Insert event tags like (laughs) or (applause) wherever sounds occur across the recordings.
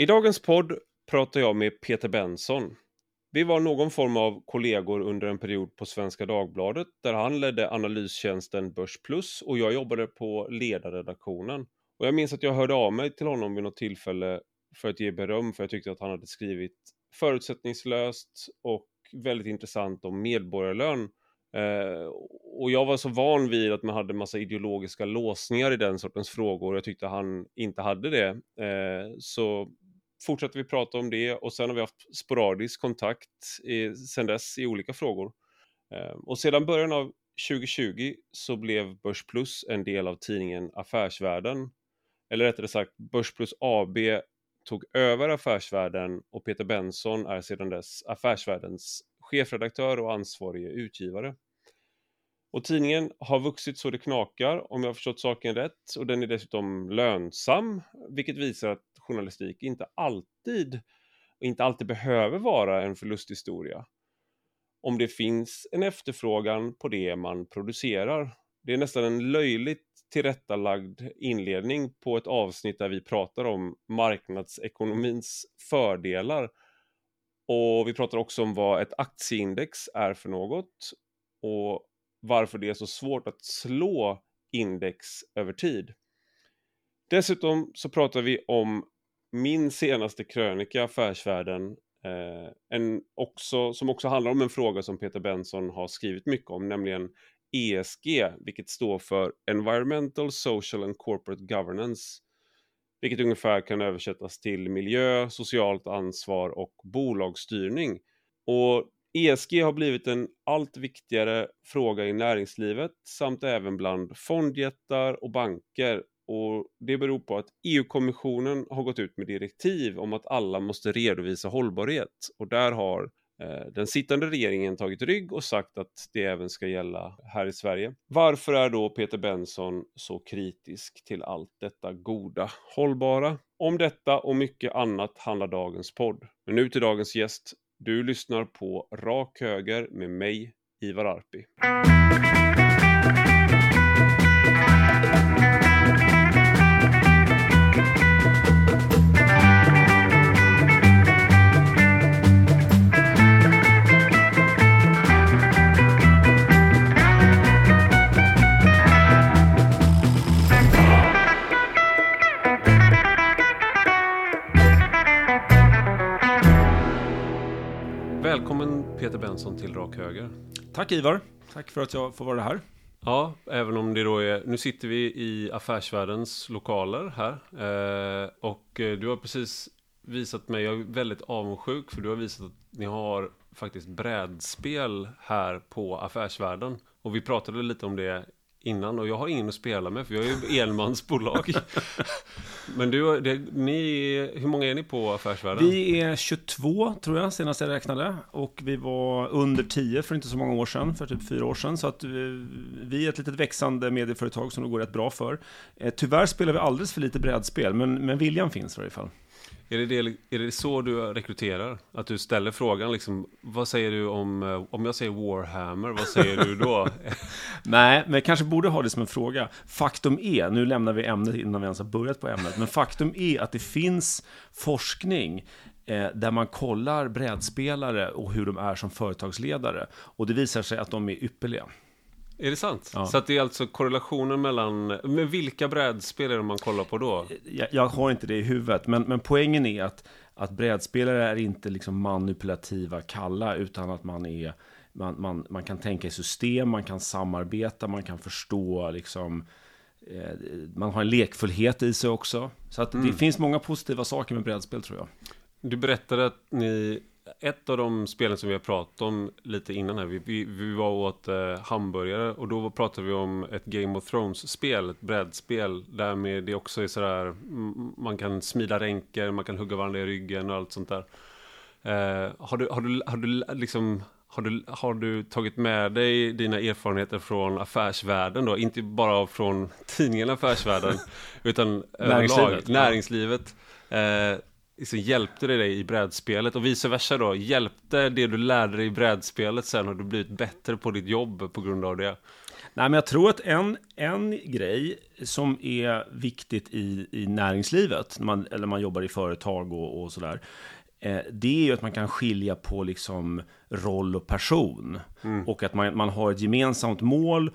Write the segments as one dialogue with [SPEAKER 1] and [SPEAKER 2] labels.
[SPEAKER 1] I dagens podd pratar jag med Peter Benson. Vi var någon form av kollegor under en period på Svenska Dagbladet där han ledde analystjänsten Börs Plus och jag jobbade på ledarredaktionen. Och jag minns att jag hörde av mig till honom vid något tillfälle för att ge beröm för jag tyckte att han hade skrivit förutsättningslöst och väldigt intressant om medborgarlön. Eh, och jag var så van vid att man hade massa ideologiska låsningar i den sortens frågor. Jag tyckte han inte hade det. Eh, så fortsatte vi prata om det och sen har vi haft sporadisk kontakt i, sen dess i olika frågor. Eh, och sedan början av 2020 så blev Börs Plus en del av tidningen Affärsvärlden. Eller rättare sagt, Börs Plus AB tog över Affärsvärlden och Peter Benson är sedan dess Affärsvärldens chefredaktör och ansvarige utgivare. Och tidningen har vuxit så det knakar om jag har förstått saken rätt och den är dessutom lönsam vilket visar att journalistik inte alltid inte alltid behöver vara en förlusthistoria. Om det finns en efterfrågan på det man producerar. Det är nästan en löjligt tillrättalagd inledning på ett avsnitt där vi pratar om marknadsekonomins fördelar. Och vi pratar också om vad ett aktieindex är för något och varför det är så svårt att slå index över tid. Dessutom så pratar vi om min senaste krönika Affärsvärlden eh, en också, som också handlar om en fråga som Peter Benson har skrivit mycket om, nämligen ESG, vilket står för Environmental, Social and Corporate Governance, vilket ungefär kan översättas till miljö, socialt ansvar och bolagsstyrning. Och ESG har blivit en allt viktigare fråga i näringslivet samt även bland fondjättar och banker och det beror på att EU-kommissionen har gått ut med direktiv om att alla måste redovisa hållbarhet och där har eh, den sittande regeringen tagit rygg och sagt att det även ska gälla här i Sverige. Varför är då Peter Benson så kritisk till allt detta goda, hållbara? Om detta och mycket annat handlar dagens podd. Men nu till dagens gäst. Du lyssnar på Rak Höger med mig, Ivar Arpi. Peter Benson till Rak Höger.
[SPEAKER 2] Tack Ivar, tack för att jag får vara här.
[SPEAKER 1] Ja, även om det då är, nu sitter vi i Affärsvärldens lokaler här eh, och eh, du har precis visat mig, jag är väldigt avundsjuk för du har visat att ni har faktiskt brädspel här på Affärsvärlden och vi pratade lite om det innan och jag har ingen att spela med för jag är ju enmansbolag. (laughs) Men du, det, ni, hur många är ni på Affärsvärlden?
[SPEAKER 2] Vi är 22 tror jag senast jag räknade och vi var under 10 för inte så många år sedan, för typ fyra år sedan. Så att vi, eh, vi är ett litet växande medieföretag som det går rätt bra för. Eh, tyvärr spelar vi alldeles för lite brädspel, men, men viljan finns i varje fall.
[SPEAKER 1] Är det, det, är det så du rekryterar? Att du ställer frågan liksom, vad säger du om, eh, om jag säger Warhammer, vad säger du då? (laughs)
[SPEAKER 2] Nej, men jag kanske borde ha det som en fråga. Faktum är, nu lämnar vi ämnet innan vi ens har börjat på ämnet, men faktum är att det finns forskning eh, där man kollar brädspelare och hur de är som företagsledare. Och det visar sig att de är ypperliga.
[SPEAKER 1] Är det sant? Ja. Så att det är alltså korrelationen mellan... Men vilka brädspel är det man kollar på då?
[SPEAKER 2] Jag, jag har inte det i huvudet, men, men poängen är att, att brädspelare är inte liksom manipulativa kalla, utan att man är... Man, man, man kan tänka i system, man kan samarbeta, man kan förstå liksom... Eh, man har en lekfullhet i sig också. Så att mm. det finns många positiva saker med brädspel tror jag.
[SPEAKER 1] Du berättade att ni ett av de spelen som vi har pratat om lite innan här, vi, vi, vi var åt eh, hamburgare och då pratade vi om ett Game of Thrones-spel, ett brädspel, där med det också är sådär, man kan smida ränker, man kan hugga varandra i ryggen och allt sånt där. Eh, har, du, har, du, har du liksom har du, har du tagit med dig dina erfarenheter från affärsvärlden då? Inte bara från tidningen Affärsvärlden, (laughs) utan
[SPEAKER 2] näringslivet.
[SPEAKER 1] näringslivet. Eh, liksom hjälpte det dig i brädspelet och vice versa då? Hjälpte det du lärde dig i brädspelet sen? Har du blivit bättre på ditt jobb på grund av det?
[SPEAKER 2] Nej, men jag tror att en, en grej som är viktigt i, i näringslivet, när man, eller man jobbar i företag och, och sådär, eh, det är ju att man kan skilja på liksom roll och person. Mm. Och att man, man har ett gemensamt mål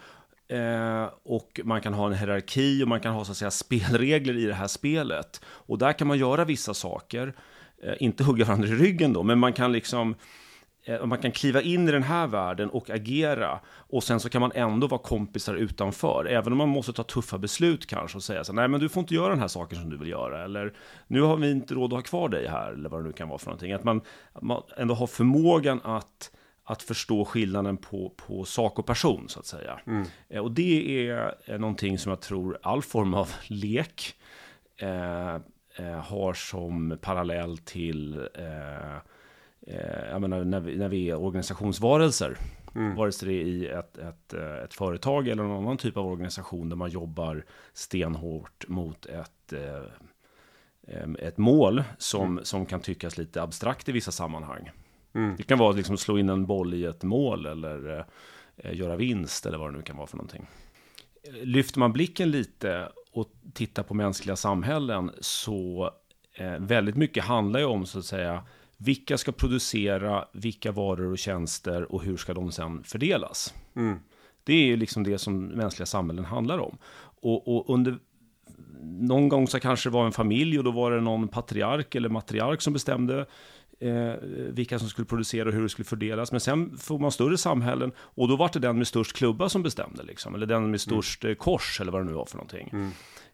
[SPEAKER 2] Eh, och man kan ha en hierarki och man kan ha så att säga spelregler i det här spelet. Och där kan man göra vissa saker, eh, inte hugga varandra i ryggen då, men man kan liksom eh, man kan kliva in i den här världen och agera och sen så kan man ändå vara kompisar utanför. Även om man måste ta tuffa beslut kanske och säga så nej men du får inte göra den här saken som du vill göra. Eller nu har vi inte råd att ha kvar dig här eller vad det nu kan vara för någonting. Att man, man ändå har förmågan att att förstå skillnaden på, på sak och person, så att säga. Mm. Eh, och det är någonting som jag tror all form av (laughs) lek eh, eh, har som parallell till eh, eh, jag menar, när, vi, när vi är organisationsvarelser. Mm. Vare sig det är i ett, ett, eh, ett företag eller någon annan typ av organisation där man jobbar stenhårt mot ett, ett mål som, mm. som kan tyckas lite abstrakt i vissa sammanhang. Mm. Det kan vara liksom slå in en boll i ett mål eller eh, göra vinst eller vad det nu kan vara för någonting. Lyfter man blicken lite och tittar på mänskliga samhällen så eh, väldigt mycket handlar ju om så att säga vilka ska producera vilka varor och tjänster och hur ska de sen fördelas. Mm. Det är ju liksom det som mänskliga samhällen handlar om. Och, och, under någon gång så kanske det var en familj och då var det någon patriark eller matriark som bestämde eh, vilka som skulle producera och hur det skulle fördelas. Men sen får man större samhällen och då var det den med störst klubba som bestämde, liksom, eller den med störst mm. kors eller vad det nu var för någonting. Mm.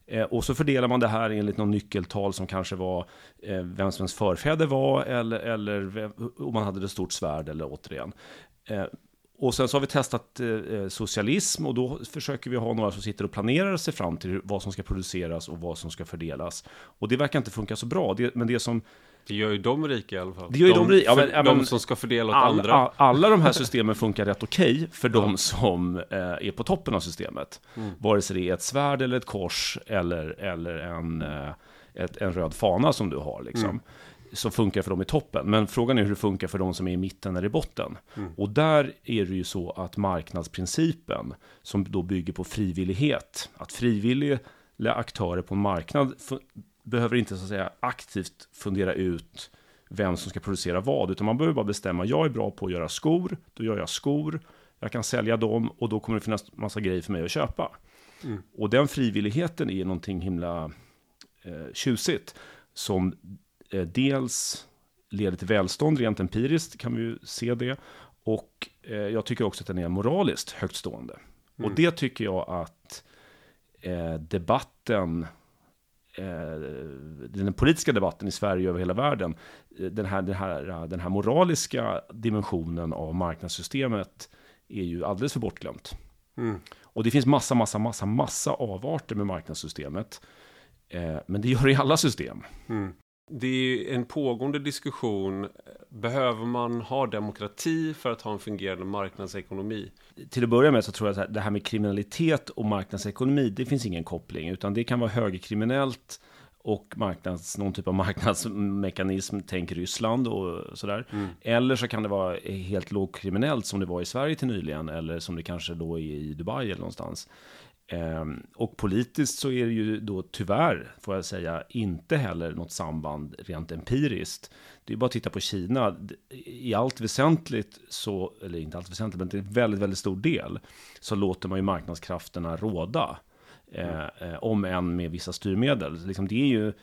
[SPEAKER 2] Eh, och så fördelar man det här enligt någon nyckeltal som kanske var eh, vem som ens förfäder var eller, eller om man hade det stort svärd eller återigen. Eh, och sen så har vi testat eh, eh, socialism och då försöker vi ha några som sitter och planerar sig fram till vad som ska produceras och vad som ska fördelas. Och det verkar inte funka så bra. Det, men det som
[SPEAKER 1] det gör ju de rika i alla fall.
[SPEAKER 2] Det gör ju de, de rika.
[SPEAKER 1] Ja, men, de som ska fördela åt all, andra. All,
[SPEAKER 2] alla de här systemen funkar rätt okej okay för de som eh, är på toppen av systemet. Mm. Vare sig det är ett svärd eller ett kors eller, eller en, eh, ett, en röd fana som du har. Liksom. Mm. Så funkar för dem i toppen. Men frågan är hur det funkar för de som är i mitten eller i botten. Mm. Och där är det ju så att marknadsprincipen, som då bygger på frivillighet, att frivilliga aktörer på en marknad behöver inte så att säga aktivt fundera ut vem som ska producera vad, utan man behöver bara bestämma, jag är bra på att göra skor, då gör jag skor, jag kan sälja dem och då kommer det finnas massa grejer för mig att köpa. Mm. Och den frivilligheten är någonting himla eh, tjusigt, som eh, dels leder till välstånd, rent empiriskt kan vi ju se det, och eh, jag tycker också att den är moraliskt högtstående. Mm. Och det tycker jag att eh, debatten den politiska debatten i Sverige över hela världen, eh, den här, den, här, den här moraliska dimensionen av marknadssystemet är ju alldeles för bortglömt. Mm. Och det finns massa, massa, massa, massa avarter med marknadssystemet. Eh, men det gör det i alla system. Mm.
[SPEAKER 1] Det är en pågående diskussion. Behöver man ha demokrati för att ha en fungerande marknadsekonomi?
[SPEAKER 2] Till att börja med så tror jag att det här med kriminalitet och marknadsekonomi, det finns ingen koppling, utan det kan vara högerkriminellt och marknads, någon typ av marknadsmekanism, tänk Ryssland och sådär. Mm. Eller så kan det vara helt lågkriminellt som det var i Sverige till nyligen, eller som det kanske då är i Dubai eller någonstans. Ehm, och politiskt så är det ju då tyvärr, får jag säga, inte heller något samband rent empiriskt. Det är bara att titta på Kina. I allt väsentligt så, eller inte allt väsentligt, men till en väldigt, väldigt stor del, så låter man ju marknadskrafterna råda. Mm. Eh, om än med vissa styrmedel. Liksom det är ju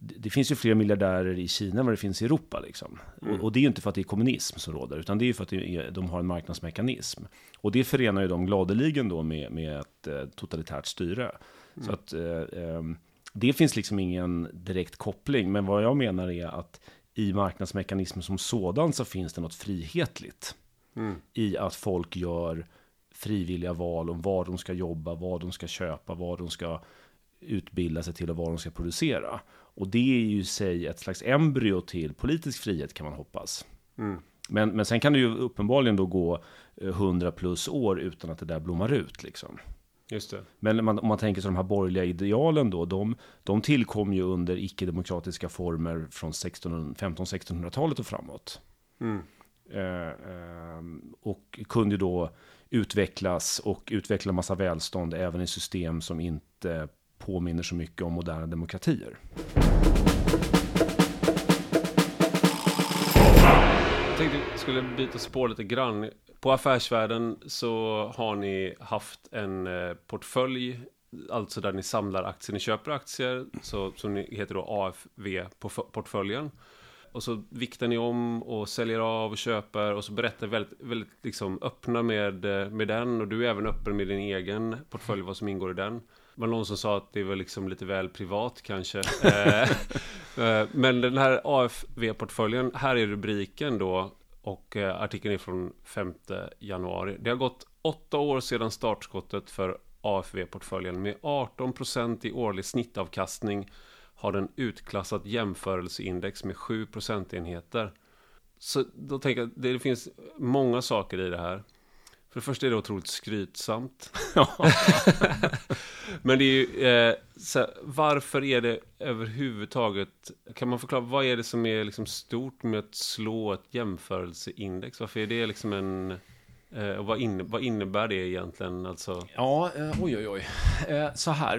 [SPEAKER 2] det finns ju fler miljardärer i Kina än vad det finns i Europa. Liksom. Mm. Och, och, det är ju inte för att det är kommunism som råder, utan det är ju för att är, de har en marknadsmekanism. Och det förenar ju de gladeligen då med, med ett eh, totalitärt styre. Mm. Så att eh, eh, det finns liksom ingen direkt koppling, men vad jag menar är att i marknadsmekanismen som sådan så finns det något frihetligt. Mm. I att folk gör frivilliga val om var de ska jobba, vad de ska köpa, vad de ska utbilda sig till och vad de ska producera. Och det är ju i sig ett slags embryo till politisk frihet kan man hoppas. Mm. Men, men sen kan det ju uppenbarligen då gå 100 eh, plus år utan att det där blommar ut liksom.
[SPEAKER 1] Just det.
[SPEAKER 2] Men man, om man tänker sig de här borgerliga idealen då, de, de tillkom ju under icke-demokratiska former från 15-1600-talet och framåt. Mm. Eh, eh, och kunde då utvecklas och utveckla massa välstånd även i system som inte påminner så mycket om moderna demokratier.
[SPEAKER 1] Skulle byta spår lite grann. På Affärsvärlden så har ni haft en eh, portfölj, alltså där ni samlar aktier, ni köper aktier, så, som heter då AFV-portföljen. Och så viktar ni om och säljer av och köper och så berättar väldigt, väldigt liksom öppna med, eh, med den och du är även öppen med din egen portfölj, vad som ingår i den. Det var någon som sa att det var liksom lite väl privat kanske. (laughs) Eh, men den här AFV-portföljen, här är rubriken då och eh, artikeln är från 5 januari. Det har gått åtta år sedan startskottet för AFV-portföljen med 18% i årlig snittavkastning har den utklassat jämförelseindex med 7 procentenheter. Så då tänker jag, det finns många saker i det här. För det första är det otroligt skrytsamt. (laughs) (laughs) Men det är ju, eh, så, varför är det överhuvudtaget, kan man förklara, vad är det som är liksom stort med att slå ett jämförelseindex? Varför är det liksom en, eh, och vad, inne, vad innebär det egentligen? Alltså?
[SPEAKER 2] Ja, eh, oj oj oj. Eh, så här,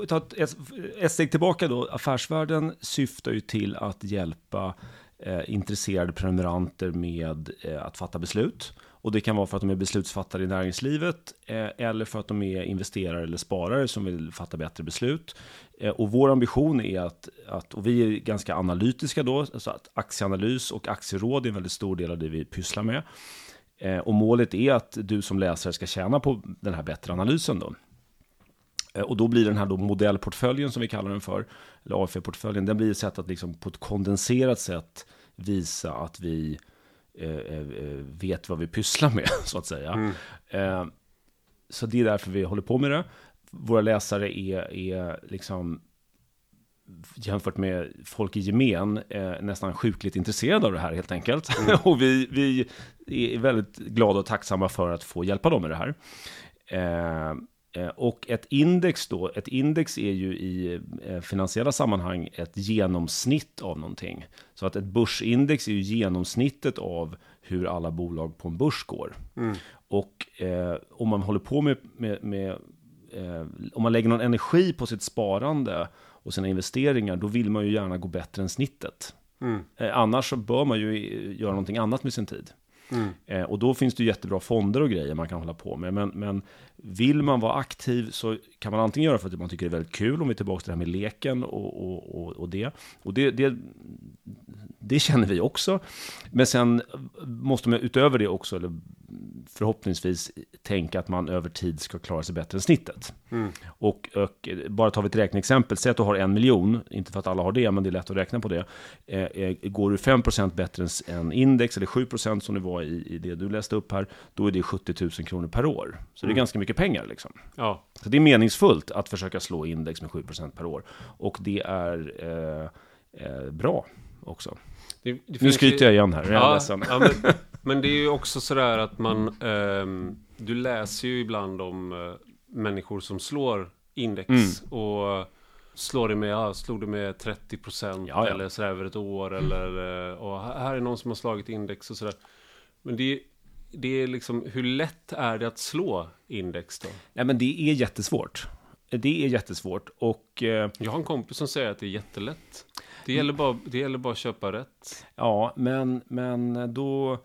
[SPEAKER 2] vi tar ett, ett steg tillbaka då. Affärsvärlden syftar ju till att hjälpa eh, intresserade prenumeranter med eh, att fatta beslut. Och det kan vara för att de är beslutsfattare i näringslivet eh, eller för att de är investerare eller sparare som vill fatta bättre beslut. Eh, och vår ambition är att, att, och vi är ganska analytiska då, alltså att aktieanalys och aktieråd är en väldigt stor del av det vi pysslar med. Eh, och målet är att du som läsare ska tjäna på den här bättre analysen då. Och då blir den här då modellportföljen som vi kallar den för, eller AFE-portföljen, den blir ett sätt att liksom på ett kondenserat sätt visa att vi vet vad vi pysslar med, (laughs) så att säga. Mm. Eh, så det är därför vi håller på med det. Våra läsare är, är liksom jämfört med folk i gemen eh, nästan sjukligt intresserade av det här helt enkelt. Mm. (laughs) och vi, vi är väldigt glada och tacksamma för att få hjälpa dem med det här. Eh, Eh, och ett index då, ett index är ju i eh, finansiella sammanhang ett genomsnitt av någonting. Så att ett börsindex är ju genomsnittet av hur alla bolag på en börs går. Mm. Och eh, om man håller på med, med, med eh, om man lägger någon energi på sitt sparande och sina investeringar, då vill man ju gärna gå bättre än snittet. Mm. Eh, annars så bör man ju göra någonting annat med sin tid. Mm. Eh, och då finns det jättebra fonder och grejer man kan hålla på med. Men, men vill man vara aktiv så kan man antingen göra för att man tycker det är väldigt kul, om vi är tillbaka till det här med leken och, och, och, och det. Och det, det, det känner vi också. Men sen måste man utöver det också, eller förhoppningsvis tänka att man över tid ska klara sig bättre än snittet. Mm. Och, och, bara tar vi ett räkneexempel, säg att du har en miljon, inte för att alla har det, men det är lätt att räkna på det. Eh, eh går du 5% bättre än index, eller 7% som det var i, i det du läste upp här, då är det 70 000 kronor per år. Så mm. det är mm. ganska mycket pengar liksom. Ja. Så det är meningsfullt att försöka slå index med 7% per år. Och det är eh, eh, bra också. Det, det nu skryter jag igen här, jag
[SPEAKER 1] ja, ja, men, men, det är ju också sådär att man, eh, du läser ju ibland om eh, människor som slår index mm. och slår det med, ja, slog det med 30 procent ja, eller sådär över ett år eller, eh, och här är någon som har slagit index och sådär. Men det, det är liksom, hur lätt är det att slå index då?
[SPEAKER 2] Nej men det är jättesvårt. Det är jättesvårt och... Eh,
[SPEAKER 1] jag har en kompis som säger att det är jättelätt. Det gäller bara, det gäller bara att köpa rätt.
[SPEAKER 2] Ja, men, men då...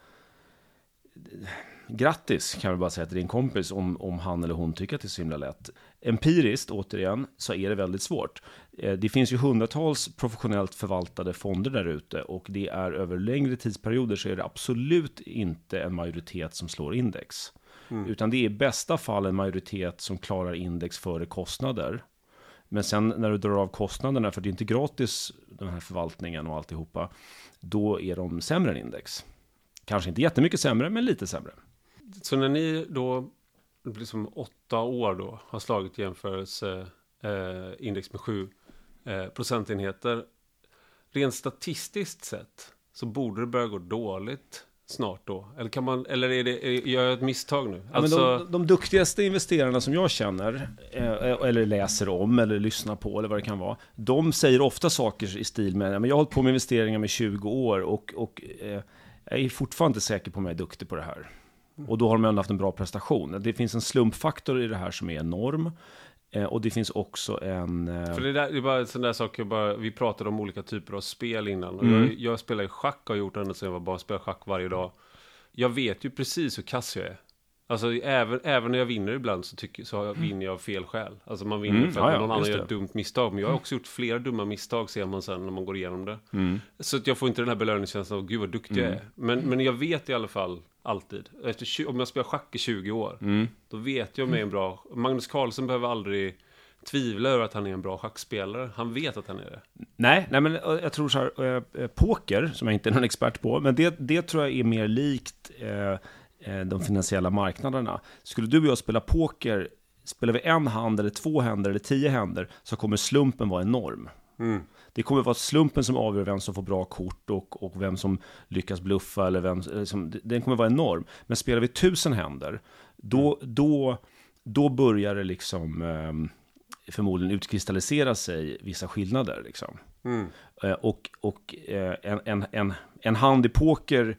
[SPEAKER 2] Grattis kan vi bara säga till din kompis om, om han eller hon tycker att det är så himla lätt. Empiriskt, återigen, så är det väldigt svårt. Eh, det finns ju hundratals professionellt förvaltade fonder där ute och det är över längre tidsperioder så är det absolut inte en majoritet som slår index. Mm. Utan det är i bästa fall en majoritet som klarar index före kostnader. Men sen när du drar av kostnaderna, för det är inte gratis den här förvaltningen och alltihopa, då är de sämre än index. Kanske inte jättemycket sämre, men lite sämre.
[SPEAKER 1] Så när ni då, liksom åtta år då, har slagit jämförelse eh, index med sju eh, procentenheter, rent statistiskt sett så borde det börja gå dåligt snart då? Eller, kan man, eller är det, är, gör jag ett misstag nu?
[SPEAKER 2] Ja, alltså... de, de duktigaste investerarna som jag känner, eh, eller läser om, eller lyssnar på, eller vad det kan vara, de säger ofta saker i stil med, men jag har hållit på med investeringar med 20 år och, och eh, jag är fortfarande inte säker på om jag är duktig på det här. Och då har de ändå haft en bra prestation. Det finns en slumpfaktor i det här som är enorm. Eh, och det finns också en... Eh...
[SPEAKER 1] För det, där, det är bara en sån där sak, bara, vi pratade om olika typer av spel innan. Mm. Jag, jag spelar ju schack och har gjort det ända sedan jag var bara spelar schack varje dag. Jag vet ju precis hur kass jag är. Alltså även, även när jag vinner ibland så, tycker, så jag, vinner jag av fel skäl. Alltså man vinner mm, för att ja, någon annan gör ett dumt misstag. Men jag har också gjort flera dumma misstag ser man sen när man går igenom det. Mm. Så att jag får inte den här belöningskänslan av gud vad duktig mm. jag är. Men, men jag vet i alla fall alltid. Efter, om jag spelar schack i 20 år. Mm. Då vet jag om jag är en bra... Magnus Carlsen behöver aldrig tvivla över att han är en bra schackspelare. Han vet att han är det.
[SPEAKER 2] Nej, nej men jag tror så här, äh, poker, som jag inte är någon expert på, men det, det tror jag är mer likt äh, de finansiella marknaderna. Skulle du och jag spela poker, spelar vi en hand eller två händer eller tio händer, så kommer slumpen vara enorm. Mm. Det kommer vara slumpen som avgör vem som får bra kort och, och vem som lyckas bluffa. Eller vem, liksom, den kommer vara enorm. Men spelar vi tusen händer, då, då, då börjar det liksom eh, förmodligen utkristallisera sig vissa skillnader. Liksom. Mm. Eh, och och eh, en, en, en, en hand i poker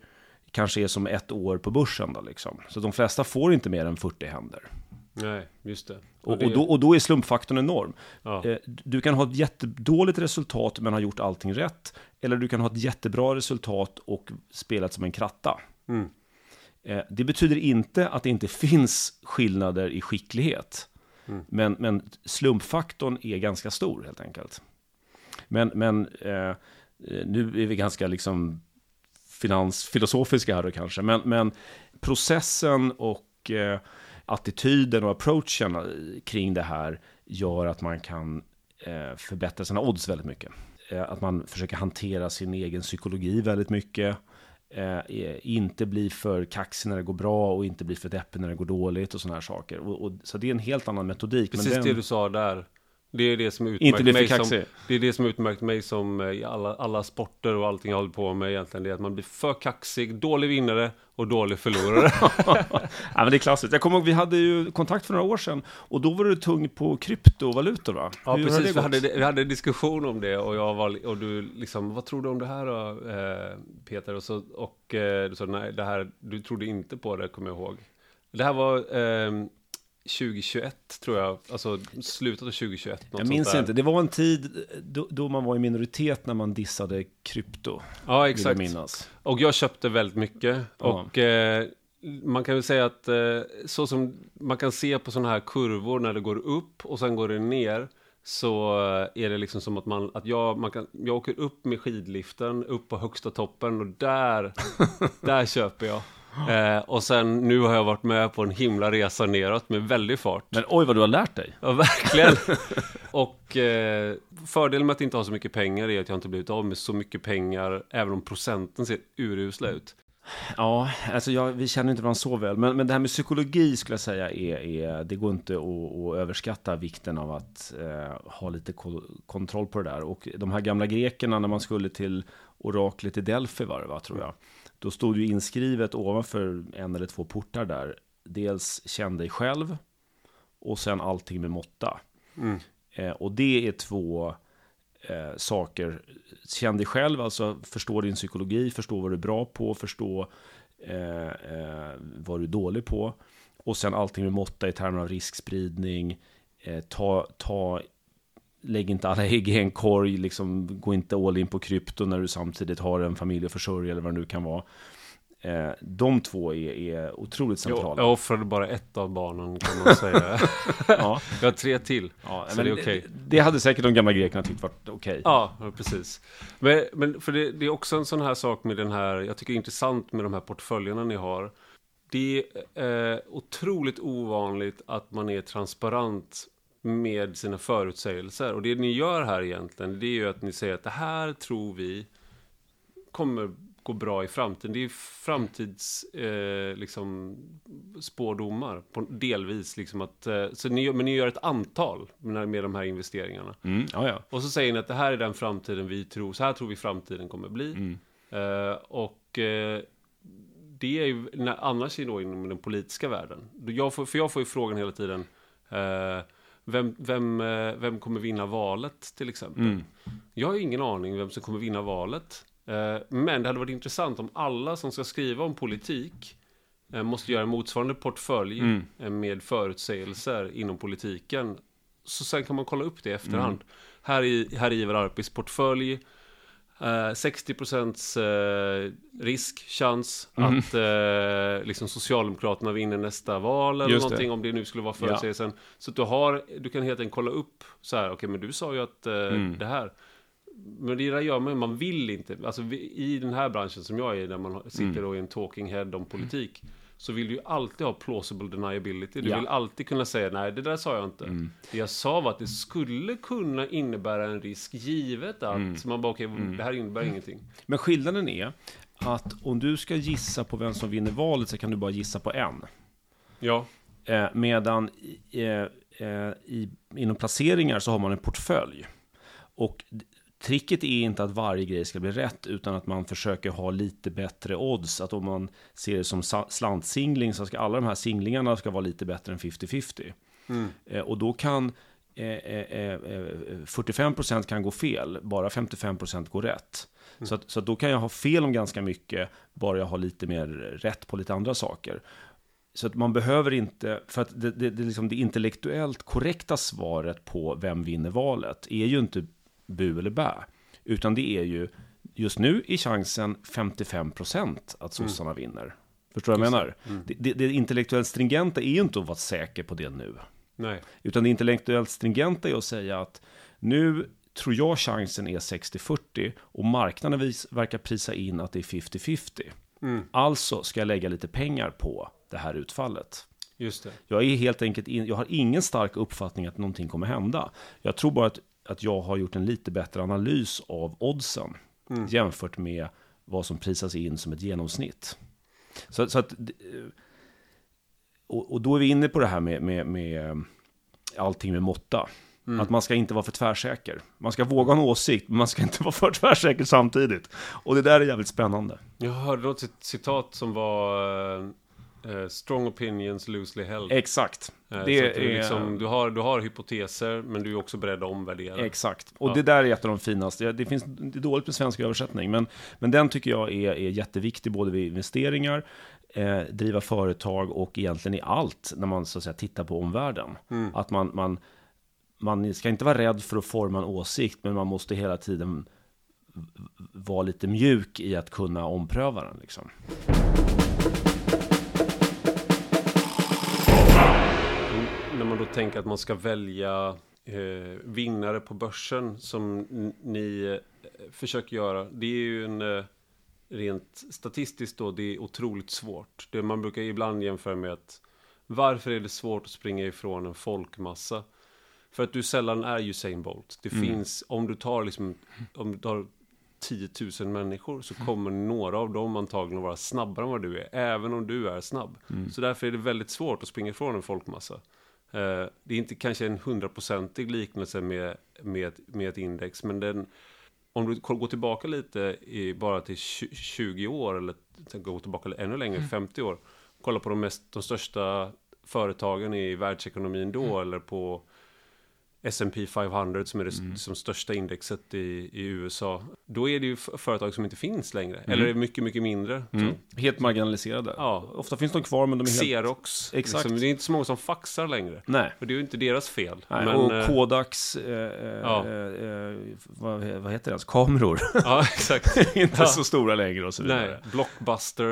[SPEAKER 2] kanske är som ett år på börsen. Då, liksom. Så de flesta får inte mer än 40 händer.
[SPEAKER 1] Nej, just det.
[SPEAKER 2] Och, och, då, och då är slumpfaktorn enorm. Ja. Eh, du kan ha ett jättedåligt resultat men ha gjort allting rätt. Eller du kan ha ett jättebra resultat och spelat som en kratta. Mm. Eh, det betyder inte att det inte finns skillnader i skicklighet. Mm. Men, men slumpfaktorn är ganska stor helt enkelt. Men, men eh, nu är vi ganska liksom finansfilosofiska här då kanske. Men, men processen och eh, attityden och approachen kring det här gör att man kan eh, förbättra sina odds väldigt mycket. Eh, att man försöker hantera sin egen psykologi väldigt mycket. Eh, inte bli för kaxig när det går bra och inte bli för deppig när det går dåligt och sådana här saker. Och, och, så det är en helt annan metodik.
[SPEAKER 1] Precis
[SPEAKER 2] den...
[SPEAKER 1] det du sa där. Det är det som utmärkt mig som, det är det som utmärkt mig som i alla, alla sporter och allting jag håller på med egentligen. Det är att man blir för kaxig, dålig vinnare och dålig förlorare. (laughs)
[SPEAKER 2] ja, men det är klassiskt. Jag kommer ihåg, vi hade ju kontakt för några år sedan och då var du tung på kryptovalutor va?
[SPEAKER 1] Ja, Hur precis. Vi hade, vi hade en diskussion om det och jag var, och du liksom, vad tror du om det här då, eh, Peter? Och, så, och eh, du sa, nej, det här, du trodde inte på det, kommer jag ihåg. Det här var eh, 2021 tror jag, alltså slutet av 2021.
[SPEAKER 2] Jag minns inte, det var en tid då, då, man var i minoritet när man dissade krypto.
[SPEAKER 1] Ja, exakt. Och jag köpte väldigt mycket. Ja. Och eh, man kan väl säga att eh, så som man kan se på sådana här kurvor när det går upp och sen går det ner. Så eh, är det liksom som att man, att jag, man kan, jag åker upp med skidliften upp på högsta toppen och där, (laughs) där köper jag. (gasps) Eh, och sen nu har jag varit med på en himla resa neråt med väldig fart.
[SPEAKER 2] Men oj vad du har lärt dig.
[SPEAKER 1] Ja, verkligen. (laughs) och eh, fördelen med att inte ha så mycket pengar är att jag inte blivit av med så mycket pengar, även om procenten ser urusla ut.
[SPEAKER 2] Ja, alltså jag, vi känner inte varandra så väl, men, men det här med psykologi skulle jag säga är, är det går inte att, att överskatta vikten av att eh, ha lite kontroll på det där. Och de här gamla grekerna när man skulle till oraklet i Delphi var det va, tror jag. Då stod ju inskrivet ovanför en eller två portar där. Dels känn dig själv och sen allting med måtta. Mm. Eh, och det är två eh, saker. Känn dig själv, alltså förstå din psykologi, förstå vad du är bra på, förstå eh, eh vad du är dålig på. Och sen allting med måtta i termer av riskspridning. Eh, ta, ta lägg inte alla ägg i en korg, liksom, gå inte all in på krypto när du samtidigt har en familj att försörja eller vad det nu kan vara. Eh, de två är, är otroligt centrala.
[SPEAKER 1] Jag, offrade bara ett av barnen kan man säga. (laughs) ja. Jag har tre till, ja, så det är okej. Okay.
[SPEAKER 2] Det, hade säkert de gamla grekerna tyckt varit okej. Okay.
[SPEAKER 1] Ja, precis. Men, men för det, det, är också en sån här sak med den här, jag tycker det är intressant med de här portföljerna ni har. Det är eh, otroligt ovanligt att man är transparent med sina förutsägelser. Och det ni gör här egentligen, det är ju att ni säger att det här tror vi kommer gå bra i framtiden. Det är framtids eh, liksom, spårdomar, på, delvis. Liksom att, eh, så ni, men ni gör ett antal med, med de här investeringarna.
[SPEAKER 2] Mm, ja, ja.
[SPEAKER 1] Och så säger ni att det här är den framtiden vi tror, så här tror vi framtiden kommer bli. Mm. Eh, och eh, det är ju när, annars då inom den politiska världen. Jag får, för jag får ju frågan hela tiden, eh, vem, vem, eh, vem kommer vinna valet till exempel? Mm. Jag har ingen aning vem som kommer vinna valet. Eh, men det hade varit intressant om alla som ska skriva om politik eh, måste göra en motsvarande portfölj
[SPEAKER 2] Mm.
[SPEAKER 1] med förutsägelser inom politiken. Så sen kan man kolla upp det i efterhand. Här i, här i Ivar Arpis portfölj Eh, 60% eh, risk, chans
[SPEAKER 2] Mm.
[SPEAKER 1] att eh, liksom Socialdemokraterna vinner nästa val eller
[SPEAKER 2] Just det.
[SPEAKER 1] någonting om det nu skulle vara förutsägelsen. Så att du, har, du kan helt enkelt kolla upp så här, okej men du sa ju att
[SPEAKER 2] Mm.
[SPEAKER 1] det här. Men det där gör man, man vill inte. Alltså vi, i den här branschen som jag är i, där man sitter
[SPEAKER 2] Mm.
[SPEAKER 1] i en talking head om politik. Så vill du ju alltid ha plausible deniability. Du
[SPEAKER 2] Ja.
[SPEAKER 1] vill alltid kunna säga nej, det där sa jag inte.
[SPEAKER 2] Mm.
[SPEAKER 1] Det jag sa var att det skulle kunna innebära en risk givet att.
[SPEAKER 2] Mm.
[SPEAKER 1] Man bara, okej, det här innebär ingenting.
[SPEAKER 2] Men skillnaden är att om du ska gissa på vem som vinner valet så kan du bara gissa på en.
[SPEAKER 1] Ja,
[SPEAKER 2] Eh, medan i, eh, eh, i, inom placeringar så har man en portfölj. Och tricket är inte att varje grej ska bli rätt, utan att man försöker ha lite bättre odds. Att om man ser det som slantsingling så ska alla de här singlingarna ska vara lite bättre än 50-50. Eh, och då kan eh, eh, eh, 45% kan gå fel, bara 55% går rätt. Så, att, så att då kan jag ha fel om ganska mycket, bara jag har lite mer rätt på lite andra saker. Så att man behöver inte, för att det, det, det, liksom det intellektuellt korrekta svaret på vem vinner valet är ju inte bu eller bä, utan det är ju just nu är chansen 55% att sossarna vinner. Förstår du vad jag menar? Det, det, det intellektuellt stringenta är ju inte att vara säker på det nu,
[SPEAKER 1] nej.
[SPEAKER 2] utan det intellektuellt stringenta är att säga att nu tror jag chansen är 60-40 och marknaden vis, verkar prisa in att det är 50-50.
[SPEAKER 1] Mm.
[SPEAKER 2] Alltså ska jag lägga lite pengar på det här utfallet.
[SPEAKER 1] Just det.
[SPEAKER 2] Jag är helt enkelt in, jag har ingen stark uppfattning att någonting kommer hända. Jag tror bara att, att jag har gjort en lite bättre analys av oddsen jämfört med vad som prisas in som ett genomsnitt. Så, så att, eh, och, och då är vi inne på det här med, med, med allting med måtta. Att man ska inte vara för tvärsäker. Man ska våga ha en åsikt, men man ska inte (laughs) vara för tvärsäker samtidigt. Och det där är jävligt spännande.
[SPEAKER 1] Jag hörde något cit- citat som var eh, Strong opinions loosely held.
[SPEAKER 2] Exakt.
[SPEAKER 1] Eh,
[SPEAKER 2] Det
[SPEAKER 1] att du,
[SPEAKER 2] är-
[SPEAKER 1] liksom, du, har, du har hypoteser, men du är också beredd att omvärdera.
[SPEAKER 2] Exakt. Och
[SPEAKER 1] Ja.
[SPEAKER 2] det där är ett av de finaste. Det, finns, det är dåligt med svensk översättning, men, men den tycker jag är, är jätteviktig både vid investeringar, eh, driva företag och egentligen i allt när man så att säga, tittar på omvärlden. Att man, man, man ska inte vara rädd för att forma en åsikt, men man måste hela tiden vara lite mjuk i att kunna ompröva den. Liksom.
[SPEAKER 1] När man då tänker att man ska välja eh, vinnare på börsen som ni eh, försöker göra. Det är ju en eh, rent statistiskt då, det är otroligt svårt. Det man brukar ibland jämföra med att varför är det svårt att springa ifrån en folkmassa? För att du sällan är Usain Bolt. Det finns, om du tar liksom, om du tar 10 000 människor så kommer några av dem antagligen vara snabbare än vad du är, även om du är snabb. Så därför är det väldigt svårt att springa ifrån en folkmassa. Eh, det är inte kanske en hundraprocentig liknelse med, med, med ett index, men den, om du går tillbaka lite i, bara till tju- 20 år, eller gå tillbaka ännu längre, 50 år, kolla på de, mest, de största företagen i världsekonomin då, eller på S&P 500 som är det
[SPEAKER 2] Mm.
[SPEAKER 1] som största indexet i, i USA. Då är det ju företag som inte finns längre.
[SPEAKER 2] Mm.
[SPEAKER 1] Eller är mycket, mycket mindre. Så,
[SPEAKER 2] Helt marginaliserade.
[SPEAKER 1] Ja.
[SPEAKER 2] Ofta finns de kvar, men de är helt...
[SPEAKER 1] Xerox.
[SPEAKER 2] Exakt.
[SPEAKER 1] Liksom, det är inte så många som faxar längre.
[SPEAKER 2] Nej.
[SPEAKER 1] Och det är ju inte deras fel.
[SPEAKER 2] Nej,
[SPEAKER 1] men,
[SPEAKER 2] och
[SPEAKER 1] eh,
[SPEAKER 2] Kodaks, eh,
[SPEAKER 1] Ja.
[SPEAKER 2] eh, eh, vad, vad heter det ens, kameror. (laughs)
[SPEAKER 1] Ja, exakt. (laughs)
[SPEAKER 2] inte
[SPEAKER 1] Ja.
[SPEAKER 2] så stora längre och så vidare.
[SPEAKER 1] Nej, Blockbuster,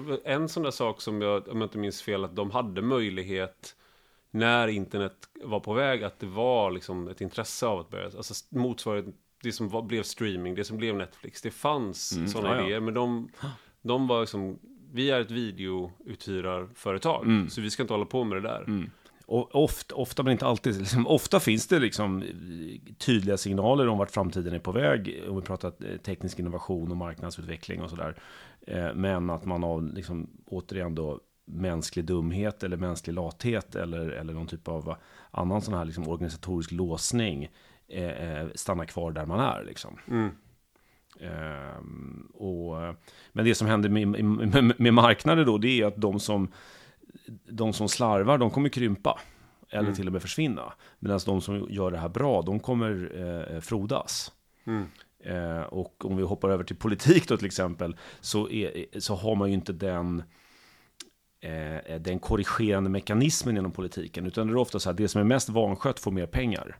[SPEAKER 1] var En sån där sak som jag, om jag inte minns fel, att de hade möjlighet när internet var på väg, att det var liksom ett intresse av att börja, alltså motsvarande det som var, blev streaming, det som blev Netflix. Det fanns
[SPEAKER 2] Mm,
[SPEAKER 1] sådana idéer, men de, de var liksom, vi är ett videouthyrarföretag,
[SPEAKER 2] Mm.
[SPEAKER 1] så vi ska inte hålla på med det där.
[SPEAKER 2] Och ofta, ofta, men inte alltid, liksom, ofta finns det liksom tydliga signaler om vart framtiden är på väg. Om vi pratar eh, teknisk innovation och marknadsutveckling och sådär. Eh, Men att man av, liksom, återigen då, mänsklig dumhet eller mänsklig lathet eller, eller någon typ av annan sån här liksom, organisatorisk låsning eh, eh, stannar kvar där man är. Liksom.
[SPEAKER 1] Mm.
[SPEAKER 2] Ehm, och, men det som händer med, med, med marknader då, det är att de som, de som slarvar, de kommer krympa. Eller
[SPEAKER 1] Mm.
[SPEAKER 2] till och med försvinna. Medan de som gör det här bra, de kommer eh, frodas.
[SPEAKER 1] Mm.
[SPEAKER 2] Eh, och om vi hoppar över till politik då till exempel, så, är, så har man ju inte den, eh, den korrigerande mekanismen inom politiken, utan det är ofta så att det som är mest vanskött får mer pengar.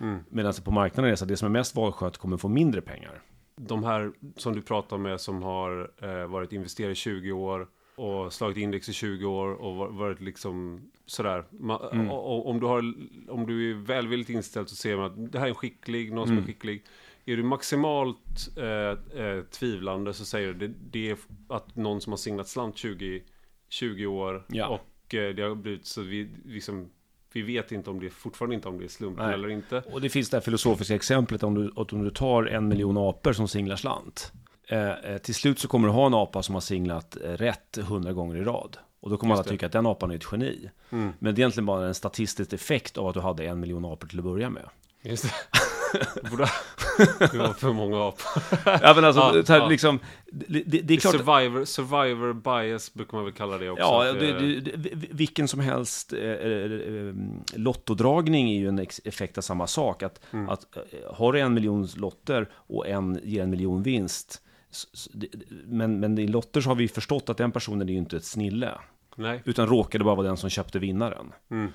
[SPEAKER 2] Mm. Medan på marknaden är det så att det som är mest vanskött kommer få mindre pengar.
[SPEAKER 1] De här som du pratar med som har eh, varit investerare i 20 år och slagit index i 20 år och varit liksom sådär. Man, mm. om, du har, om du är välvilligt inställd så ser man att det här är en skicklig, någon som mm. är skicklig. Är du maximalt eh, eh, tvivlande så säger du det, det är att någon som har signat slant 20, 20 år ja. och eh, det har blivit så vi liksom vi vet inte om det fortfarande inte om det är slumpen eller inte.
[SPEAKER 2] Och det finns det här filosofiska exemplet om du, om du tar en miljon apor som singlar slant. Eh, eh, till slut så kommer du ha en apa som har singlat eh, rätt hundra gånger i rad. Och då kommer alla tycka att den apan är ett geni. Mm. Men det är egentligen bara en statistisk effekt av att du hade en miljon apor till att börja med.
[SPEAKER 1] Just det. (laughs) (laughs) det var för många apor.
[SPEAKER 2] ja, men alltså, ja, här, ja. liksom, det, det, det, är klart...
[SPEAKER 1] Survivor, survivor bias brukar man väl kalla det också.
[SPEAKER 2] Ja, det, vilken som helst eh, eh, lottodragning är ju en effekt av samma sak. Att, mm. att har du en miljon lotter och en ger en miljon vinst, men, men i lotter så har vi förstått att den personen är ju inte ett snille.
[SPEAKER 1] Nej.
[SPEAKER 2] Utan råkade bara vara den som köpte vinnaren. Mm.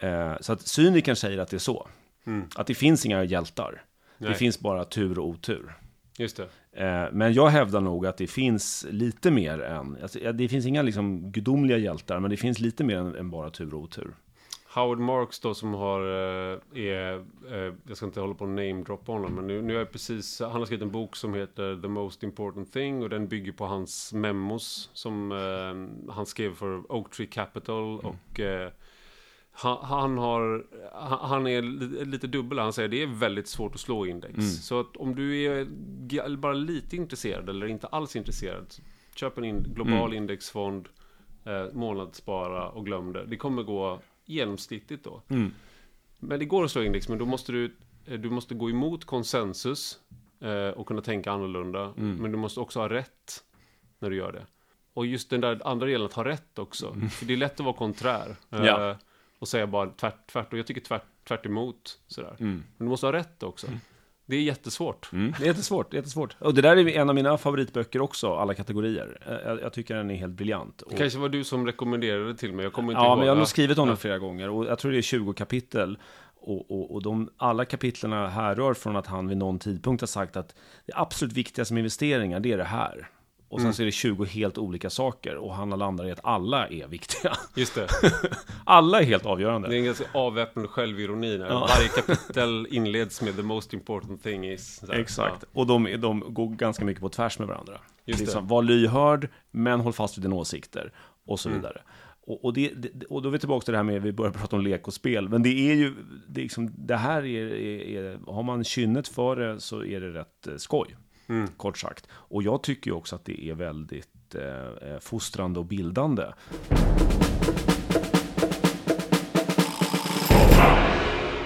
[SPEAKER 2] Eh, så att cynikern säger att det är så. Mm. Att det finns inga hjältar. Nej. Det finns bara tur och otur.
[SPEAKER 1] Just det.
[SPEAKER 2] Eh, men jag hävdar nog att det finns lite mer än, alltså, det finns inga liksom gudomliga hjältar, men det finns lite mer än, än bara tur och otur.
[SPEAKER 1] Howard Marks då som har, eh, är, eh, jag ska inte hålla på och namedroppa honom, men nu, nu är jag precis, han har skrivit en bok som heter The Most Important Thing och den bygger på hans memos som han skrev för Oak Tree Capital mm. och eh, han, han, har, han är lite dubbel, han säger det är väldigt svårt att slå index. Mm. Så att om du är bara lite intresserad eller inte alls intresserad, köp en in, global mm. indexfond, eh, månadsspara och glöm det. Det kommer gå genomsnittligt då. Mm. Men det går att slå index, men då måste du, eh, du måste gå emot konsensus eh, och kunna tänka annorlunda. Mm. Men du måste också ha rätt när du gör det. Och just den där andra delen, att ha rätt också. Mm. För det är lätt att vara konträr. Eh, ja. Och säga bara tvärt, tvärt. Och jag tycker tvärt, tvärt emot. Sådär. Mm. Men du måste ha rätt också. Mm. Det är jättesvårt.
[SPEAKER 2] Mm. Det är jättesvårt, jättesvårt. Och det där är en av mina favoritböcker också, alla kategorier. Jag, jag tycker den är helt briljant.
[SPEAKER 1] Det kanske var du som rekommenderade till mig, jag kommer inte
[SPEAKER 2] Ja,
[SPEAKER 1] ihåg.
[SPEAKER 2] men jag har nog skrivit om den flera gånger. Och jag tror det är 20 kapitel. Och, och, och de, alla kapitlerna härrör från att han vid någon tidpunkt har sagt att det absolut viktigaste med investeringar, det är det här. Och sen mm. så är det 20 helt olika saker och han landar i att alla är viktiga.
[SPEAKER 1] Just det. (laughs)
[SPEAKER 2] alla är helt avgörande.
[SPEAKER 1] Det är en ganska avväpnande självironi. Ja. Varje (laughs) kapitel inleds med the most important thing is.
[SPEAKER 2] Här, Exakt. Ja. Och de, de går ganska mycket på tvärs med varandra. Just liksom, det. Var lyhörd, men håll fast vid dina åsikter. Och så mm. vidare. Och, och, det, och då är vi tillbaka till det här med, vi börjar prata om lek och spel. Men det är ju, det, är liksom, det här är, är, är, har man kynnet för det så är det rätt eh, skoj. Mm. Kort sagt. Och jag tycker också att det är väldigt eh, eh, fostrande och bildande.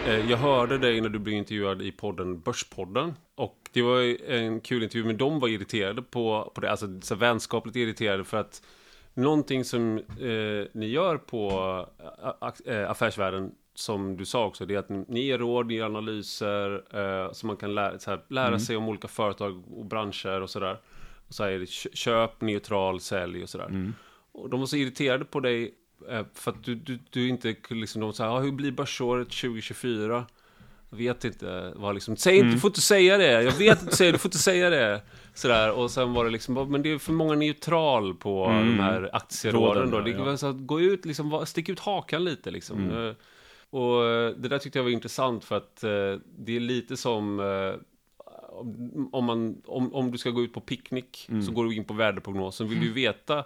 [SPEAKER 1] Eh, jag hörde dig när du blev intervjuad i podden Börspodden. Och det var en kul intervju, men de var irriterade på, på det. Alltså så vänskapligt irriterade för att någonting som eh, ni gör på äh, affärsvärlden som du sa också, det är att ni ger råd, ni ger analyser eh, så man kan lära, här, lära mm. sig om olika företag och branscher och sådär. Och så här, köp, neutral, sälj och sådär. Mm. Och de var så irriterade på dig eh, för att du, du, du inte liksom, de sa, ah, hur blir börsåret 2024? Jag vet inte, vad liksom, säg inte, mm. du får inte säga det, jag vet inte, du får inte säga det. Sådär, och sen var det liksom, men det är för många neutral på mm. de här aktieråden då. Det, ja. så gå ut, liksom, stick ut hakan lite liksom. Mm. Och eh, det där tyckte jag var intressant för att eh, det är lite som eh, om, man, om, om du ska gå ut på picknick mm. så går du in på väderprognosen. Vill du mm. veta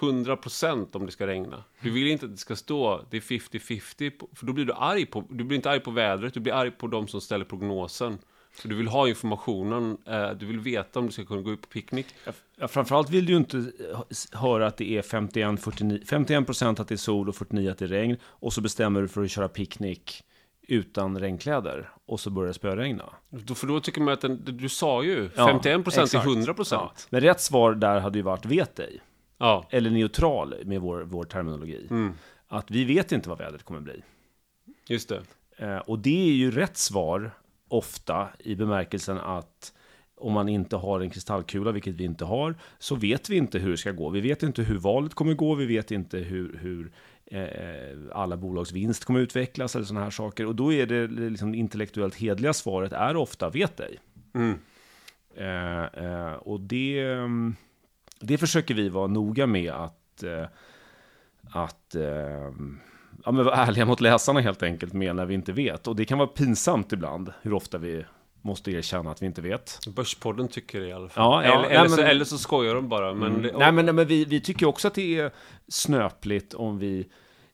[SPEAKER 1] 100% om det ska regna. Du vill inte att det ska stå det är 50-50, för då blir du arg på, du blir inte arg på vädret, du blir arg på de som ställer prognosen. Så du vill ha informationen, eh, du vill veta om du ska kunna gå ut på picknick.
[SPEAKER 2] Ja, framförallt vill du ju inte höra att det är 51, 49, 51% att det är sol och 49 att det är regn. Och så bestämmer du för att köra picknick utan regnkläder. Och så börjar det spöregna.
[SPEAKER 1] För då tycker man att den, du sa ju, 51% ja, är 100%. Ja.
[SPEAKER 2] Men rätt svar där hade ju varit vet ej. Ja. Eller neutral med vår, vår terminologi. Mm. Att vi vet inte vad vädret kommer bli.
[SPEAKER 1] Just det.
[SPEAKER 2] Eh, och det är ju rätt svar ofta i bemärkelsen att om man inte har en kristallkula, vilket vi inte har, så vet vi inte hur det ska gå. Vi vet inte hur valet kommer gå, vi vet inte hur, hur eh, alla bolags vinst kommer utvecklas eller sådana här saker. Och då är det liksom intellektuellt hedliga svaret är ofta vet ej. Mm. Eh, eh, och det, mm, det försöker vi vara noga med att, att ja, men vara ärliga mot läsarna helt enkelt med när vi inte vet. Och det kan vara pinsamt ibland hur ofta vi måste erkänna att vi inte vet.
[SPEAKER 1] Börspodden tycker det i alla fall. Ja, ja, eller, eller, så, eller, så, skojar de bara. Men
[SPEAKER 2] mm. och... Nej, men, men vi, vi, tycker också att det är snöpligt om vi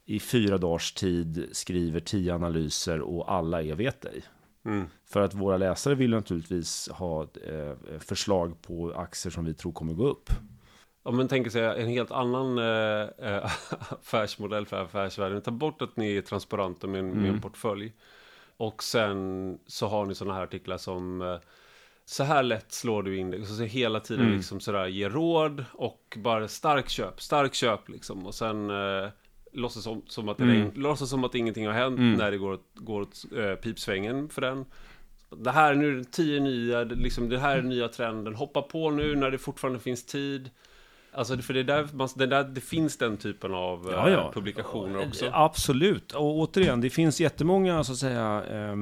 [SPEAKER 2] i fyra dagars tid skriver tio analyser och alla är vet ej. Mm. För att våra läsare vill naturligtvis ha eh, förslag på aktier som vi tror kommer gå upp.
[SPEAKER 1] Om man tänker sig en helt annan eh, eh (laughs) affärsmodell för affärsvärlden. Ta bort att ni är transparenta med, mm. med en mm. portfölj. Och sen så har ni sådana här artiklar som eh, så här lätt slår du in det. Och så hela tiden mm. liksom sådär ge råd och bara stark köp, stark köp liksom. Och sen eh, låtsas som, som, att det mm. låtsas som att ingenting har hänt mm. när det går, går åt äh, pipsvängen för den. Det här är nu tio nya, liksom, det här är nya trenden. Hoppa på nu när det fortfarande finns tid. Alltså för det, där, man, det, där, det finns den typen av ja, ja. publikationer också.
[SPEAKER 2] Absolut, och återigen, det finns jättemånga så att säga eh,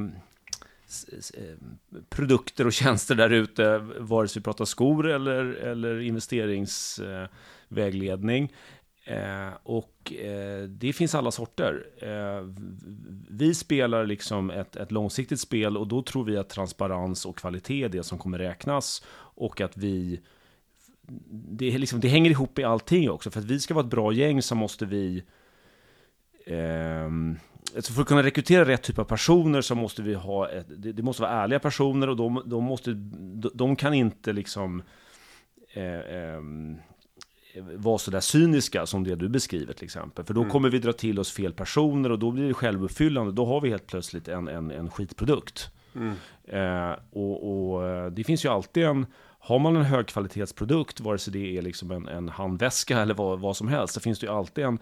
[SPEAKER 2] produkter och tjänster där ute, vare sig vi pratar skor eller, eller investeringsvägledning. Eh, och eh, det finns alla sorter. Eh, vi spelar liksom ett, ett långsiktigt spel och då tror vi att transparens och kvalitet är det som kommer räknas. Och att vi det, liksom, det hänger ihop i allting också. För att vi ska vara ett bra gäng så måste vi... Eh, alltså för att kunna rekrytera rätt typ av personer så måste vi ha... Ett, det, det, måste vara ärliga personer och de, de, måste, de, de kan inte liksom... Eh, eh, vara sådär cyniska som det du beskriver till exempel. För då mm. kommer vi dra till oss fel personer och då blir det självuppfyllande. Då har vi helt plötsligt en, en, en skitprodukt. Mm. Eh, och, och, eh, det finns ju alltid en har man en högkvalitetsprodukt, vare sig det är liksom en, en handväska eller vad, vad som helst, så finns det ju alltid en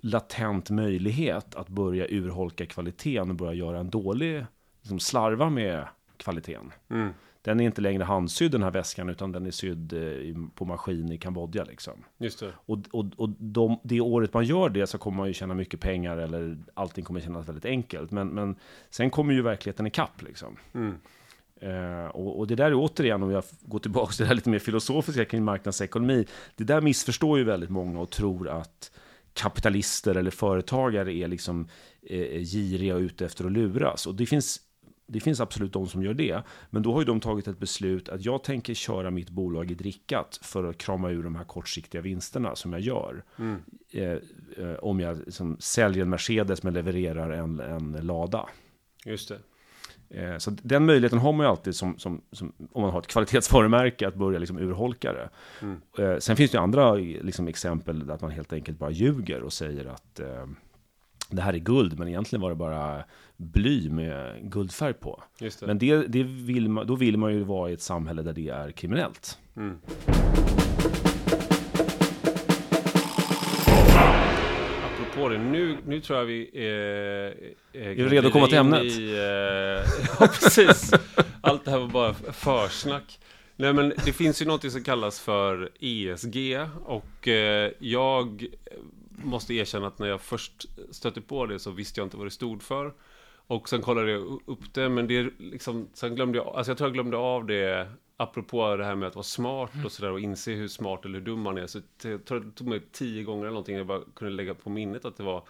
[SPEAKER 2] latent möjlighet att börja urholka kvaliteten och börja göra en dålig, liksom slarva med kvaliteten. Mm. Den är inte längre handsydd den här väskan, utan den är sydd eh, på maskin i Kambodja. Liksom.
[SPEAKER 1] Just det.
[SPEAKER 2] Och, och, och de, det året man gör det så kommer man ju tjäna mycket pengar, eller allting kommer kännas väldigt enkelt. Men, men sen kommer ju verkligheten ikapp. Liksom. Mm. Uh, och, och, det där är återigen, om jag går tillbaka till det här lite mer filosofiska kring marknadsekonomi, det där missförstår ju väldigt många och tror att kapitalister eller företagare är liksom eh, giriga och ute efter att luras. Och det finns, det finns absolut de som gör det, men då har ju de tagit ett beslut att jag tänker köra mitt bolag i drickat för att krama ur de här kortsiktiga vinsterna som jag gör. Mm. Eh, eh, om jag liksom, säljer en Mercedes men levererar en, en lada.
[SPEAKER 1] Just det.
[SPEAKER 2] Eh, så den möjligheten har man ju alltid som, som, som om man har ett kvalitetsvarumärke att börja liksom urholka det. Mm. Eh, sen finns det ju andra liksom, exempel där man helt enkelt bara ljuger och säger att eh, det här är guld, men egentligen var det bara bly med guldfärg på. Det. Men det, det vill man, då vill man ju vara i ett samhälle där det är kriminellt. Mm.
[SPEAKER 1] På det. Nu, nu tror jag vi är...
[SPEAKER 2] Är, är du redo att komma till ämnet? I,
[SPEAKER 1] uh, (laughs) ja, precis. Allt det här var bara försnack. Nej, men det finns ju något som kallas för ESG och uh, jag måste erkänna att när jag först stötte på det så visste jag inte vad det stod för. Och sen kollade jag upp det, men det liksom, sen glömde jag, alltså jag tror jag glömde av det apropå det här med att vara smart och sådär och inse hur smart eller hur dum man är. Så det tog mig tio gånger eller någonting jag bara kunde lägga på minnet att det var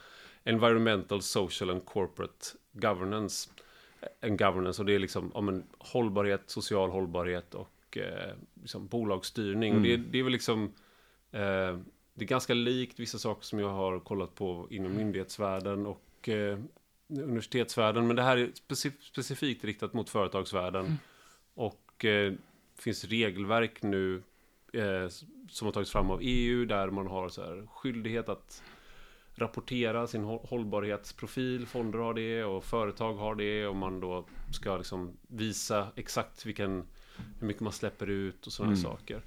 [SPEAKER 1] Environmental, Social and Corporate Governance. En governance och det är liksom om en hållbarhet, social hållbarhet och eh, liksom bolagsstyrning. Mm. Och det, det, är väl liksom eh, det är ganska likt vissa saker som jag har kollat på inom myndighetsvärlden och eh, universitetsvärlden. Men det här är specif specifikt riktat mot företagsvärlden. Mm. Och eh, finns regelverk nu eh, som har tagits fram av EU där man har så här, skyldighet att rapportera sin hållbarhetsprofil. Fonder har det och företag har det och man då ska liksom visa exakt vilken, hur mycket man släpper ut och sådana mm. saker.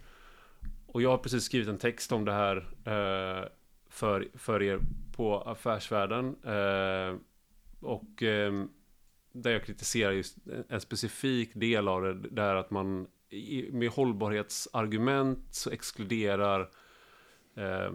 [SPEAKER 1] Och jag har precis skrivit en text om det här eh, för, för er på Affärsvärlden. Eh, och eh, där jag kritiserar just en specifik del av det, där att man i, med hållbarhetsargument så exkluderar eh,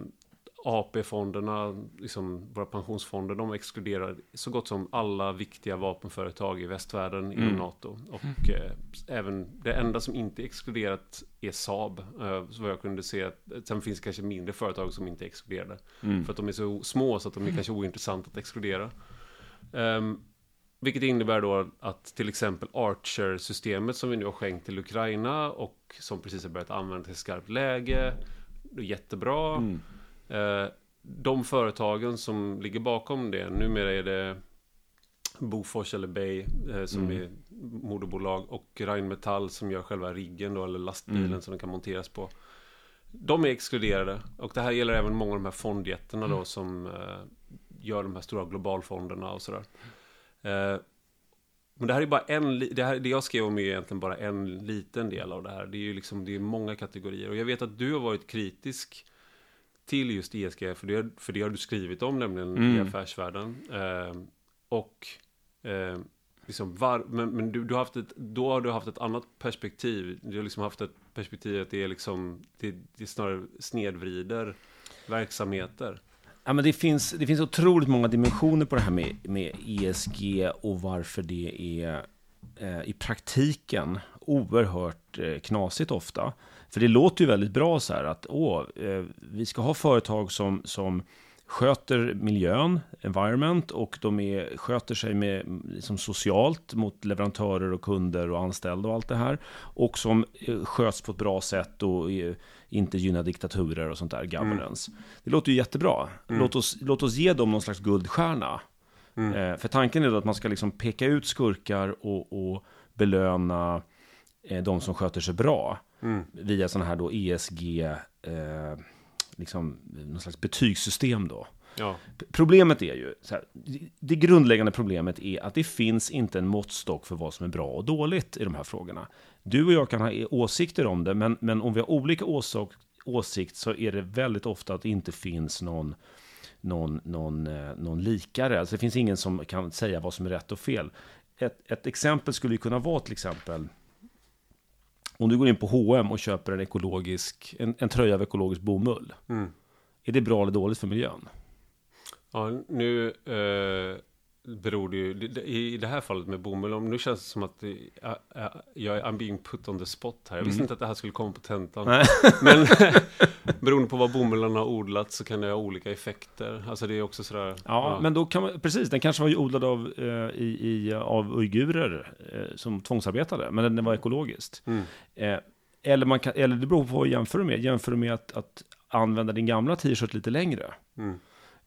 [SPEAKER 1] AP-fonderna, liksom våra pensionsfonder, de exkluderar så gott som alla viktiga vapenföretag i västvärlden inom
[SPEAKER 2] Mm.
[SPEAKER 1] NATO. Och eh, även det enda som inte är exkluderat är Saab. Eh, så vad jag kunde se, att, sen finns det kanske mindre företag som inte är exkluderade.
[SPEAKER 2] Mm.
[SPEAKER 1] För att de är så små så att de är kanske ointressanta att exkludera. Ehm, vilket innebär då att till exempel Archer-systemet som vi nu har skänkt till Ukraina och som precis har börjat användas i skarpt läge. Det är jättebra.
[SPEAKER 2] Mm.
[SPEAKER 1] Eh, de företagen som ligger bakom det, numera är det Bofors eller Bay eh, som
[SPEAKER 2] Mm.
[SPEAKER 1] är moderbolag och Rheinmetall som gör själva riggen då, eller lastbilen
[SPEAKER 2] Mm.
[SPEAKER 1] som den kan monteras på. De är exkluderade och det här gäller även många av de här fondjättarna
[SPEAKER 2] Mm.
[SPEAKER 1] då som eh, gör de här stora globalfonderna och sådär. Eh, men det här är bara en, det, här, det jag skrev om är egentligen bara en liten del av det här. Det är ju liksom, det är många kategorier. Och jag vet att du har varit kritisk till just ESG, för det, för det har du skrivit om nämligen i
[SPEAKER 2] Mm.
[SPEAKER 1] affärsvärlden. Eh, och eh, liksom var, men, men du, du har haft ett, då har du haft ett annat perspektiv. Du har liksom haft ett perspektiv att det är liksom, det, det snarare snedvrider verksamheter.
[SPEAKER 2] Ja, men det, finns, det finns otroligt många dimensioner på det här med, med ESG och varför det är eh, i praktiken oerhört eh, knasigt ofta. För det låter ju väldigt bra så här att åh, eh, vi ska ha företag som, som sköter miljön, environment, och de är, sköter sig med, liksom socialt mot leverantörer och kunder och anställda och allt det här. Och som eh, sköts på ett bra sätt och eh, inte gynnar diktaturer och sånt där, governance. Det låter ju jättebra. Låt, oss, låt oss ge dem någon slags guldstjärna. Eh, för tanken är då att man ska liksom peka ut skurkar och, och belöna eh, de som sköter sig bra. Via sådana här då ESG, eh, liksom någon slags betygssystem då.
[SPEAKER 1] Ja,
[SPEAKER 2] Problemet är ju, här, det- det grundläggande problemet är att det finns inte en måttstock för vad som är bra och dåligt i de här frågorna. Du och jag kan ha åsikter om det, men, men om vi har olika åsak, åsikt så är det väldigt ofta att det inte finns någon, någon, någon, eh, någon likare. Alltså det finns ingen som kan säga vad som är rätt och fel. Ett, ett exempel skulle ju kunna vara till exempel om du går in på H&M och köper en, ekologisk, en, en tröja av ekologisk bomull.
[SPEAKER 1] Mm.
[SPEAKER 2] Är det bra eller dåligt för miljön?
[SPEAKER 1] Ja, nu eh, beror det ju, i det här fallet med bomull, om nu känns det som att det, jag, jag- är I'm being put on the spot här. Jag visste inte att det här skulle komma på tentan.
[SPEAKER 2] Mm. Nej. (laughs)
[SPEAKER 1] Men (laughs) beroende på vad bomullen har odlat så kan det ha olika effekter. Alltså det är också sådär.
[SPEAKER 2] Ja, men då kan man, precis, den kanske var ju odlad av, eh, i, i, av uigurer eh, som tvångsarbetade, men den, var ekologiskt.
[SPEAKER 1] Mm.
[SPEAKER 2] Eh, eller, man kan, eller det beror på vad du jämför med. Jämför du med att, att använda din gamla t-shirt lite längre,
[SPEAKER 1] Mm.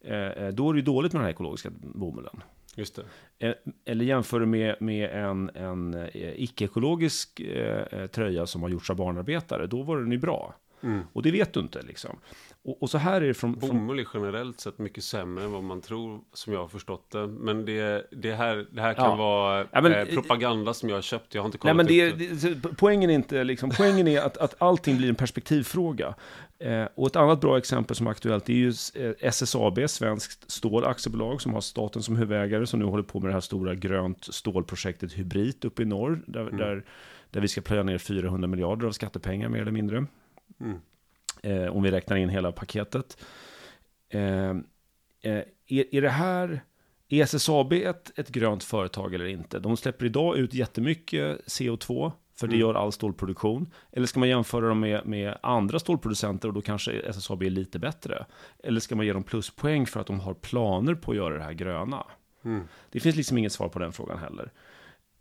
[SPEAKER 2] eh, eh, då är det ju dåligt med den här ekologiska bomullen.
[SPEAKER 1] Just det.
[SPEAKER 2] Eh, Eller jämför du med, med en, en eh, icke-ekologisk eh, eh, tröja som har gjorts av barnarbetare, då var den ju bra.
[SPEAKER 1] Mm.
[SPEAKER 2] Och det vet du inte liksom. Och, och så här är det från...
[SPEAKER 1] Bomull är generellt sett mycket sämre än vad man tror, som jag har förstått det. Men det, det, här, det här kan
[SPEAKER 2] Ja.
[SPEAKER 1] vara
[SPEAKER 2] Ja, men-
[SPEAKER 1] eh, propaganda som jag har köpt. Jag har inte
[SPEAKER 2] Nej,
[SPEAKER 1] kollat
[SPEAKER 2] men det,
[SPEAKER 1] det.
[SPEAKER 2] poängen är inte liksom, poängen är att, att allting blir en perspektivfråga. Eh, och ett annat bra exempel som är aktuellt är ju eh, SSAB, Svenskt Stål Aktiebolag, som har staten som huvudägare, som nu håller på med det här stora grönt stålprojektet Hybrid uppe i norr, där, där, där vi ska plöja ner 400 miljarder av skattepengar mer eller mindre.
[SPEAKER 1] Mm.
[SPEAKER 2] Eh, om vi räknar in hela paketet. Eh, eh, är, är det här, är SSAB ett, ett grönt företag eller inte? De släpper idag ut jättemycket CO2, för det
[SPEAKER 1] Mm.
[SPEAKER 2] gör all stålproduktion. Eller ska man jämföra dem med, med andra stålproducenter och då kanske SSAB är lite bättre? Eller ska man ge dem pluspoäng för att de har planer på att göra det här gröna?
[SPEAKER 1] Mm.
[SPEAKER 2] Det finns liksom inget svar på den frågan heller.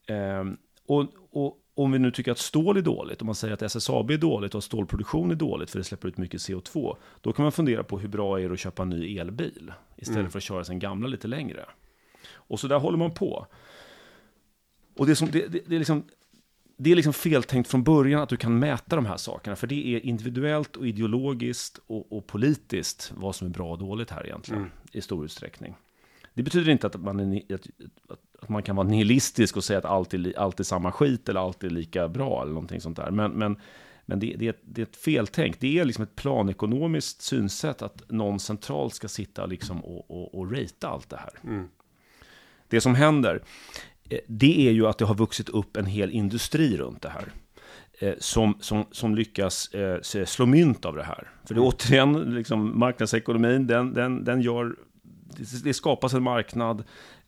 [SPEAKER 2] Ehm, och, och om vi nu tycker att stål är dåligt, om man säger att SSAB är dåligt och stålproduktion är dåligt för det släpper ut mycket CO2, då kan man fundera på hur bra är det att köpa en ny elbil istället
[SPEAKER 1] Mm.
[SPEAKER 2] för att köra sin gamla lite längre. Och så där håller man på. Och det som, det, det, det är liksom det är liksom feltänkt från början att du kan mäta de här sakerna, för det är individuellt och ideologiskt och, och politiskt vad som är bra och dåligt här egentligen,
[SPEAKER 1] Mm.
[SPEAKER 2] i stor utsträckning. Det betyder inte att man, är, att, att, man kan vara nihilistisk och säga att allt är, allt är samma skit eller allt är lika bra eller någonting sånt där. Men, men, men det, det, är ett, det är ett feltänk. Det är liksom ett planekonomiskt synsätt att någon centralt ska sitta liksom och, och, och ratea allt det här.
[SPEAKER 1] Mm.
[SPEAKER 2] Det som händer, det är ju att det har vuxit upp en hel industri runt det här. eh, som, som, som lyckas eh, slå mynt av det här. För det är återigen, liksom, marknadsekonomin, den, den, den gör, det, skapas en marknad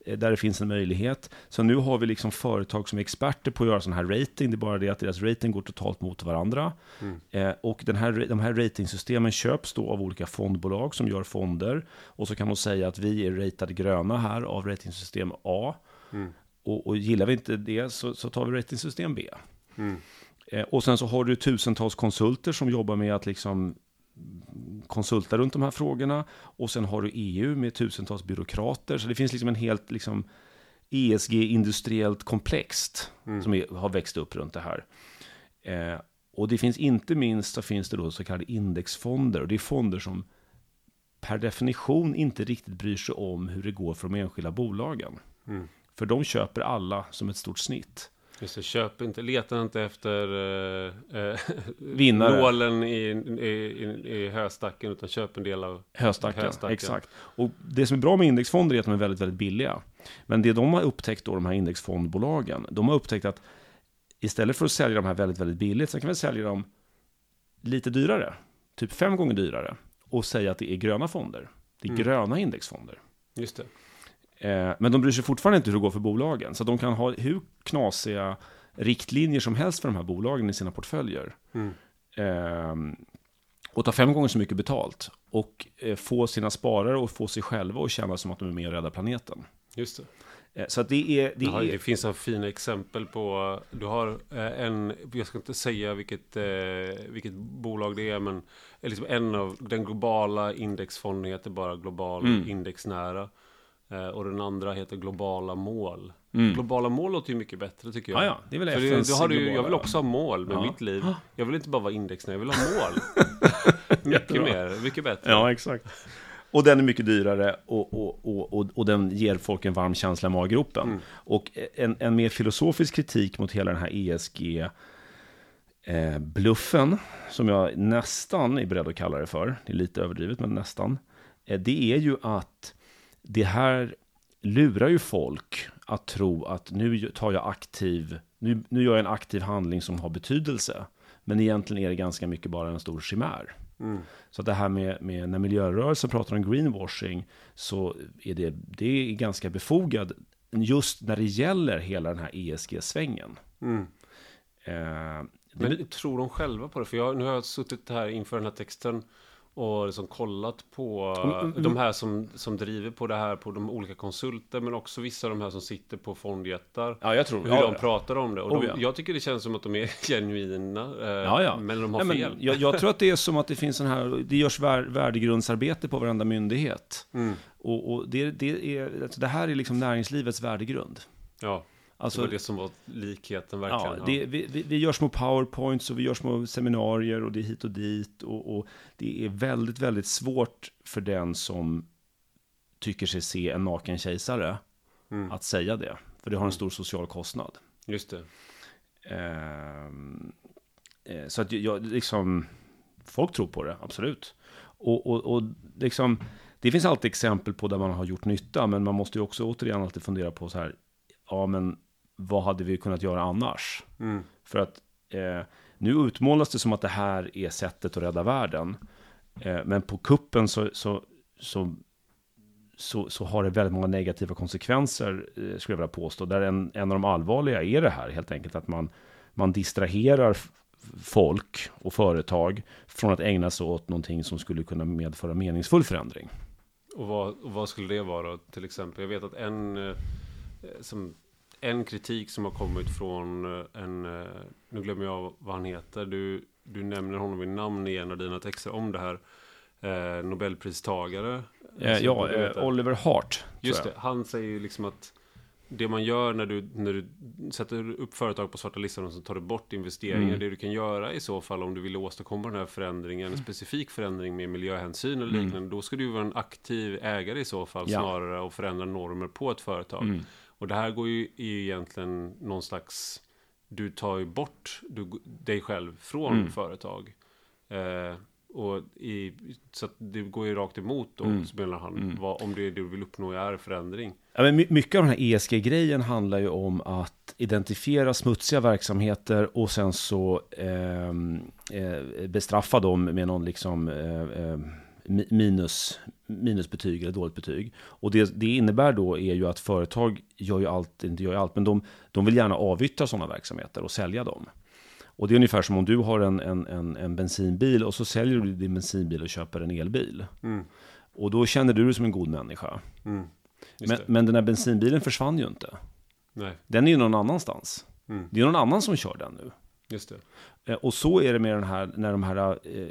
[SPEAKER 2] eh, där det finns en möjlighet. Så nu har vi liksom företag som är experter på att göra sån här rating. Det är bara det att deras rating går totalt mot varandra. Mm. Eh, och den här, de här ratingsystemen köps då av olika fondbolag som gör fonder. Och så kan man säga att vi är ratade gröna här av ratingsystem A. Mm. Och, och gillar vi inte det så, så tar vi ratingsystem B. Mm. Eh, och sen så har du tusentals konsulter som jobbar med att liksom konsulta runt de här frågorna. Och sen har du EU med tusentals byråkrater. Så det finns liksom en helt liksom, ESG-industriellt komplext mm. som är, har växt upp runt det här. Eh, och det finns inte minst så finns det då så kallade indexfonder. Och det är fonder som per definition inte riktigt bryr sig om hur det går för de enskilda bolagen. Mm. För de köper alla som ett stort snitt.
[SPEAKER 1] Just det, köp inte, leta inte efter eh, (laughs)
[SPEAKER 2] Vinnare.
[SPEAKER 1] nålen i, i, i, i höstacken, utan köp en del av
[SPEAKER 2] höstacken. höstacken. Exakt. Och det som är bra med indexfonder är att de är väldigt, väldigt billiga. Men det de har upptäckt då, de här indexfondbolagen, de har upptäckt att istället för att sälja de här väldigt, väldigt billigt, så kan vi sälja dem lite dyrare, typ fem gånger dyrare, och säga att det är gröna fonder. Det är mm. gröna indexfonder.
[SPEAKER 1] Just det.
[SPEAKER 2] Eh, men de bryr sig fortfarande inte hur det går för bolagen. Så de kan ha hur knasiga riktlinjer som helst för de här bolagen i sina portföljer. Mm. Eh, och ta fem gånger så mycket betalt. Och eh, få sina sparare och få sig själva att känna som att de är med och räddar planeten.
[SPEAKER 1] Just det.
[SPEAKER 2] Eh, så att det är... Det,
[SPEAKER 1] Jaha,
[SPEAKER 2] är...
[SPEAKER 1] det finns så fina exempel på... Du har eh, en... Jag ska inte säga vilket, vilket bolag det är, men liksom en av den globala indexfonden heter bara global mm. indexnära. Eh, och den andra heter globala mål. Mm. Globala mål låter ju mycket bättre tycker jag.
[SPEAKER 2] Ja, ja, det är väl FNs det, har
[SPEAKER 1] du, Jag vill också ha mål med ja. mitt liv. Jag vill inte bara vara indexnär, jag vill ha mål. (laughs) mycket mer, mycket bättre.
[SPEAKER 2] Ja, exakt. Och den är mycket dyrare och, och, och, och, och den ger folk en varm känsla i maggropen. Mm. Och en, en mer filosofisk kritik mot hela den här ESG eh, bluffen, som jag nästan är beredd att kalla det för, det är lite överdrivet men nästan, eh, det är ju att det här lurar ju folk att tro att nu tar jag aktiv, nu, nu gör jag en aktiv handling som har betydelse. Men egentligen är det ganska mycket bara en stor chimär. Mm. Så det här med, med, när miljörörelsen pratar om greenwashing så är det, det är ganska befogad just när det gäller hela den här ESG-svängen. Mm.
[SPEAKER 1] Eh, Men tror de själva på det? För jag, nu har jag suttit här inför den här texten och liksom kollat på mm, mm, mm, de här som, som driver på det här på de olika konsulter men också vissa av de här som sitter på fondjättar.
[SPEAKER 2] Ja, jag tror
[SPEAKER 1] Hur ja, de pratar om det. Och oh, de, ja. Jag tycker det känns som att de är (laughs) genuina. Eh, ja, ja. Men de har Nej, fel.
[SPEAKER 2] Jag, jag, tror att det är som att det finns en här, det görs vär, värdegrundsarbete på varenda myndighet. Mm. Och, och det, det, är, alltså det här är liksom näringslivets värdegrund.
[SPEAKER 1] Ja. Alltså, det var det som var likheten verkligen.
[SPEAKER 2] Ja, det, vi, vi, vi, gör små powerpoints och vi gör små seminarier och det är hit och dit. Och, och, det är väldigt, väldigt svårt för den som tycker sig se en naken kejsare mm. att säga det. För det har en stor social kostnad.
[SPEAKER 1] Just det.
[SPEAKER 2] Ehm, eh, så att jag, liksom, folk tror på det, absolut. Och, och, och liksom, det finns alltid exempel på där man har gjort nytta, men man måste ju också återigen alltid fundera på så här, ja men vad hade vi kunnat göra annars? Mm. För att eh, nu utmålas det som att det här är sättet att rädda världen. Eh, men på kuppen så, så, så, så, så, har det väldigt många negativa konsekvenser, eh, skulle jag vilja påstå. Där en, en av de allvarliga är det här, helt enkelt att man, man distraherar folk och företag från att ägna sig åt någonting som skulle kunna medföra meningsfull förändring.
[SPEAKER 1] Och vad, och vad skulle det vara till exempel? Jag vet att en eh, som en kritik som har kommit från eh, en, eh, nu glömmer jag vad han heter, du, du nämner honom vid namn i en av dina texter om det här, eh, Nobelpristagare.
[SPEAKER 2] Eh, ja, eh, Oliver Hart.
[SPEAKER 1] Just det, han säger ju liksom att det man gör när du, när du sätter upp företag på svarta listan och så tar du bort investeringar. Mm. Det du kan göra i så fall om du vill åstadkomma den här förändringen, en specifik förändring med miljöhänsyn eller mm. liknande. Mm. Då ska du vara en aktiv ägare i så fall ja. snarare och förändra normer på ett företag. Och det här går ju egentligen någon slags... Du tar ju bort du, dig själv från mm. företag. Eh, och i, så det går ju rakt emot då, mm. menar han. Mm. Vad, om det du vill uppnå är förändring.
[SPEAKER 2] Ja, men mycket av den här ESG-grejen handlar ju om att identifiera smutsiga verksamheter och sen så ehm, eh, bestraffa dem med någon liksom eh, eh, minus, minusbetyg eller dåligt betyg. Och det, det innebär då är ju att företag gör ju allt, inte gör ju allt, men de, de vill gärna avyttra sådana verksamheter och sälja dem. Och det är ungefär som om du har en, en, en, en bensinbil och så säljer du din bensinbil och köper en elbil. Mm. Och då känner du dig som en god människa. Mm. Men, men, den här bensinbilen försvann ju inte. Nej. Den är ju någon annanstans. Mm. Det är någon annan som kör den nu.
[SPEAKER 1] Just det.
[SPEAKER 2] Eh, och så är det med den här, när de här eh,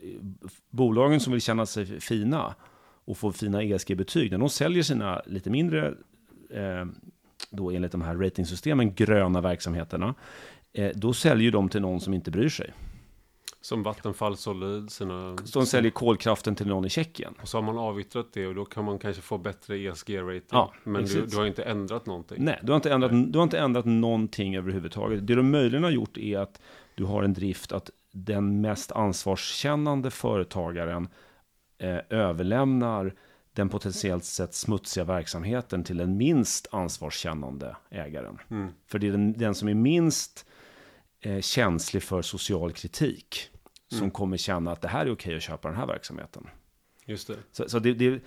[SPEAKER 2] bolagen som vill känna sig fina och få fina ESG-betyg, när de säljer sina lite mindre, eh, då enligt de här ratingsystemen, gröna verksamheterna, eh, då säljer de till någon som inte bryr sig.
[SPEAKER 1] Som Vattenfall sålde sina...
[SPEAKER 2] De säljer kolkraften till någon i Tjeckien.
[SPEAKER 1] Och så har man avyttrat det och då kan man kanske få bättre ESG-rating. Ja, men du, du, har inte ändrat någonting.
[SPEAKER 2] Nej, du har, inte ändrat, du har inte ändrat någonting överhuvudtaget. Det du möjligen har gjort är att du har en drift att den mest ansvarskännande företagaren eh, överlämnar den potentiellt sett smutsiga verksamheten till den minst ansvarskännande ägaren. Mm. För det är den, den som är minst eh, känslig för social kritik som mm. kommer känna att det här är okej att köpa den här verksamheten.
[SPEAKER 1] Just det.
[SPEAKER 2] Så, så det, det,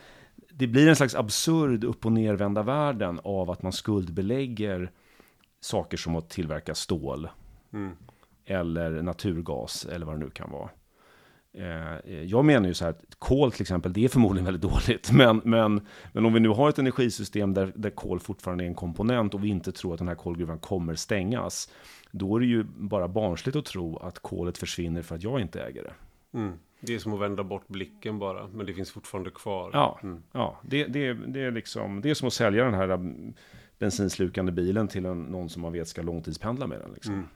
[SPEAKER 2] det, blir en slags absurd upp och nervända världen av att man skuldbelägger saker som att tillverka stål. Mm. Eller naturgas eller vad det nu kan vara. Eh, jag menar ju så här att kol till exempel, det är förmodligen väldigt dåligt. (laughs) Men, men, men om vi nu har ett energisystem där, där kol fortfarande är en komponent och vi inte tror att den här kolgruvan kommer stängas då är det ju bara barnsligt att tro att kolet försvinner för att jag inte äger det.
[SPEAKER 1] Mm. Det är som att vända bort blicken bara, men det finns fortfarande kvar.
[SPEAKER 2] Ja, mm. ja det, det, det, är liksom, det är som att sälja den här mm, bensinslukande bilen till en, någon som man vet ska långtidspendla med den. Liksom. Mm.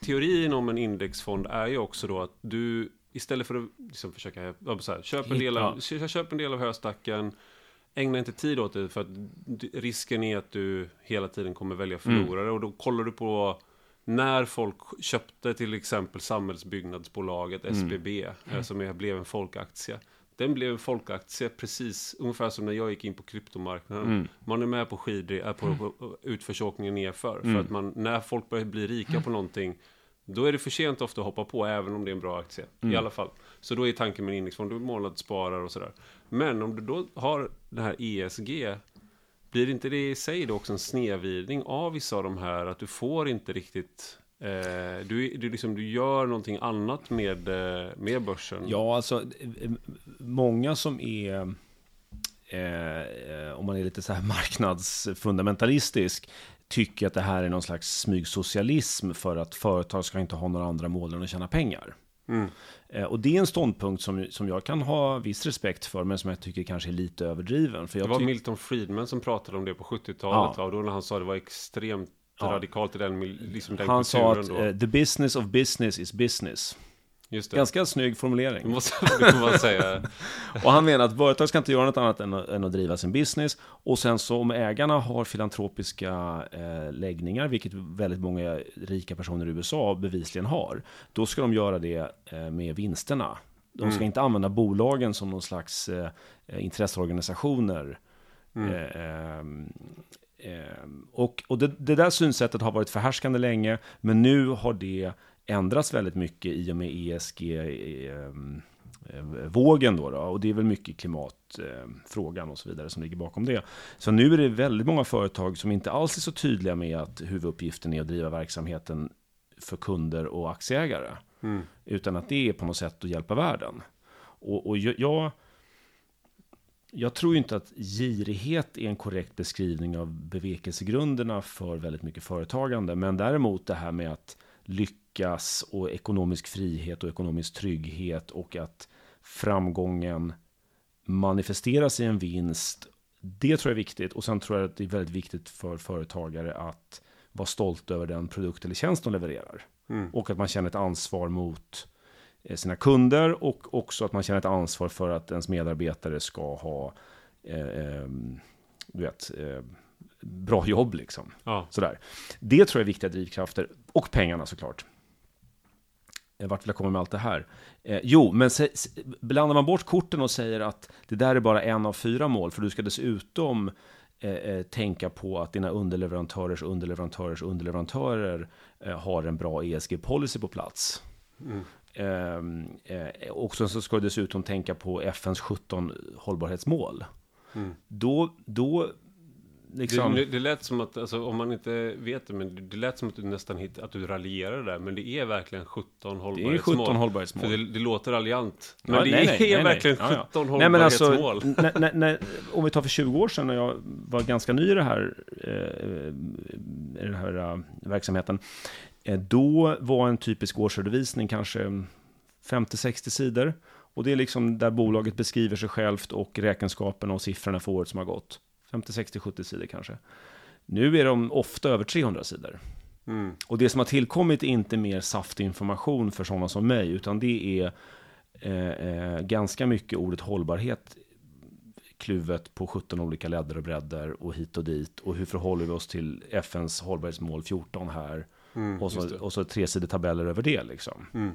[SPEAKER 1] Teorin om en indexfond är ju också då att du istället för att liksom försöka så här, köp, en del av, köp en del av höstacken, ägna inte tid åt det för att risken är att du hela tiden kommer välja förlorare mm. och då kollar du på när folk köpte till exempel Samhällsbyggnadsbolaget, SBB, mm. Eh, som är, blev en folkaktie. Den blev en folkaktie precis ungefär som när jag gick in på kryptomarknaden. Mm. Man är med på skidor, är på, på utförsåkningen nerför. Mm. För att man, när folk börjar bli rika på någonting, då är det för sent ofta att hoppa på, även om det är en bra aktie. Mm. I alla fall. Så då är tanken med en indexfond, du månadssparar och sådär. Men om du då har det här ESG, blir inte det i sig då också en snedvridning av vissa av de här? Att du får inte riktigt Eh, du, du, liksom, du gör någonting annat med, eh, med börsen?
[SPEAKER 2] Ja, alltså många som är, eh, om man är lite så här (laughs) marknadsfundamentalistisk, tycker att det här är någon slags smygsocialism för att företag ska inte ha några andra mål än att tjäna pengar. Mm. Eh, och det är en ståndpunkt som, som jag kan ha viss respekt för, men som jag tycker kanske är lite överdriven. För
[SPEAKER 1] det var Milton Friedman som pratade om det på 70-talet, ja. och då när han sa det var extremt ja. radikalt i den, liksom den
[SPEAKER 2] Han sa att uh, the business of business is business. Just det. Ganska snygg formulering. Det
[SPEAKER 1] måste, det man säga. (laughs)
[SPEAKER 2] och han menar att företag ska inte göra något annat än att, än att driva sin business. Och sen så om ägarna har filantropiska eh, läggningar, vilket väldigt många rika personer i USA bevisligen har, då ska de göra det eh, med vinsterna. De ska mm. inte använda bolagen som någon slags eh, intresseorganisationer. Mm. Eh, ehm, ehm, och och det, det där synsättet har varit förhärskande länge, men nu har det ändrats väldigt mycket i och med ESG-vågen. Ehm, då, då, och det är väl mycket klimatfrågan och så vidare som ligger bakom det. Så nu är det väldigt många företag som inte alls är så tydliga med att huvuduppgiften är att driva verksamheten för kunder och aktieägare. Mm. Utan att det är på något sätt att hjälpa världen. Och, och jag, jag tror inte att girighet är en korrekt beskrivning av bevekelsegrunderna för väldigt mycket företagande. Men däremot det här med att lyckas och ekonomisk frihet och ekonomisk trygghet och att framgången manifesteras i en vinst. Det tror jag är viktigt och sen tror jag att det är väldigt viktigt för företagare att vara stolt över den produkt eller tjänst de levererar. Mm. Och att man känner ett ansvar mot sina kunder och också att man känner ett ansvar för att ens medarbetare ska ha eh, eh, du vet, eh, bra jobb liksom. Ja. Sådär. Det tror jag är viktiga drivkrafter. Och pengarna såklart. Eh, vart vill jag komma med allt det här? Eh, jo, men se, blandar man bort korten och säger att det där är bara en av fyra mål, för du ska dessutom eh, eh, tänka på att dina underleverantörers underleverantörers underleverantörer eh, har en bra ESG-policy på plats. Mm. Eh, eh, och så ska du dessutom tänka på FNs 17 hållbarhetsmål. Mm. Då, då
[SPEAKER 1] liksom... det, det lät som att, alltså, om man inte vet det, men det lät som att du nästan hit, att du raljerar där. Men det är verkligen 17 hållbarhetsmål. Det är 17
[SPEAKER 2] hållbarhetsmål.
[SPEAKER 1] För det, det låter raljant. Men ja, det nej, är nej, verkligen nej, 17 ja, ja. hållbarhetsmål.
[SPEAKER 2] Nej, men alltså, när, när, om vi tar för 20 år sedan när jag var ganska ny i det här, eh, i den här uh, verksamheten. Eh, då var en typisk årsredovisning kanske 50-60 sidor. Och det är liksom där bolaget beskriver sig självt och räkenskaperna och siffrorna för året som har gått. 50, 60, 70 sidor kanske. Nu är de ofta över 300 sidor. Mm. Och det som har tillkommit är inte mer saftig information för sådana som mig, utan det är eh, eh, ganska mycket ordet hållbarhet kluvet på 17 olika ledder och bredder och hit och dit. Och hur förhåller vi oss till FNs hållbarhetsmål 14 här? Mm, och, så, och så tre sidor tabeller över det liksom. Mm.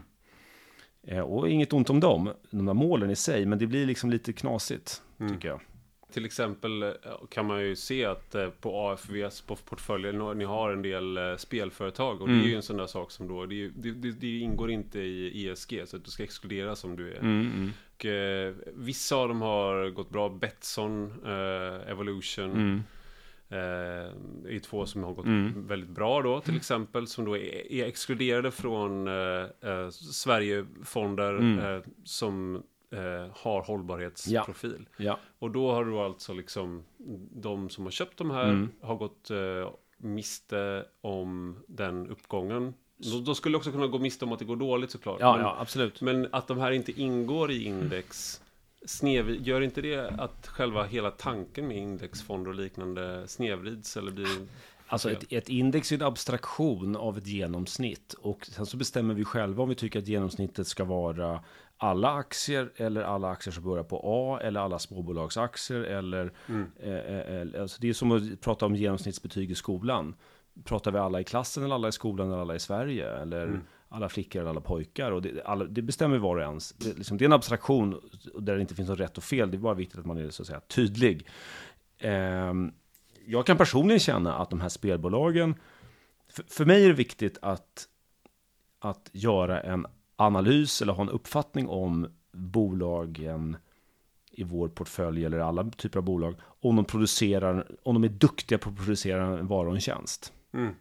[SPEAKER 2] Eh, och inget ont om dem, de där målen i sig, men det blir liksom lite knasigt, mm. tycker jag.
[SPEAKER 1] Till exempel eh, kan man ju se att eh, på AFVs på portföljen ni har en del spelföretag och mm. det är ju en sån där sak som då det, det, det, ingår inte i ESG så att du ska exkluderas om du är mm, mm. och, eh, vissa av dem har gått bra Betsson, eh, Evolution mm. Eh, är två som har gått mm. väldigt bra då till exempel som då är, är exkluderade från eh, Sverigefonder mm. som eh, har hållbarhetsprofil. Ja. ja. Och då har du alltså liksom de som har köpt de här mm. har gått eh, miste om den uppgången. Då, då skulle också kunna gå miste om att det går dåligt såklart.
[SPEAKER 2] Ja, men, ja, absolut.
[SPEAKER 1] Men att de här inte ingår i index Snev, gör inte det att själva hela tanken med indexfonder och liknande snevrids eller blir
[SPEAKER 2] Alltså ett, ett, index är en abstraktion av ett genomsnitt och sen så bestämmer vi själva om vi tycker att genomsnittet ska vara alla aktier eller alla aktier som börjar på A eller alla småbolagsaktier eller mm. eh, eh, eh alltså det är som att prata om genomsnittsbetyg i skolan. Pratar vi alla i klassen eller alla i skolan eller alla i Sverige eller mm alla flickor eller alla pojkar och det, alla, det bestämmer var och ens. Det, liksom, det, är en abstraktion där det inte finns något rätt och fel. Det är bara viktigt att man är så att säga tydlig. Eh, jag kan personligen känna att de här spelbolagen, för, för mig är det viktigt att att göra en analys eller ha en uppfattning om bolagen i vår portfölj eller alla typer av bolag om de producerar, om de är duktiga på att producera en vara och en tjänst. Mm.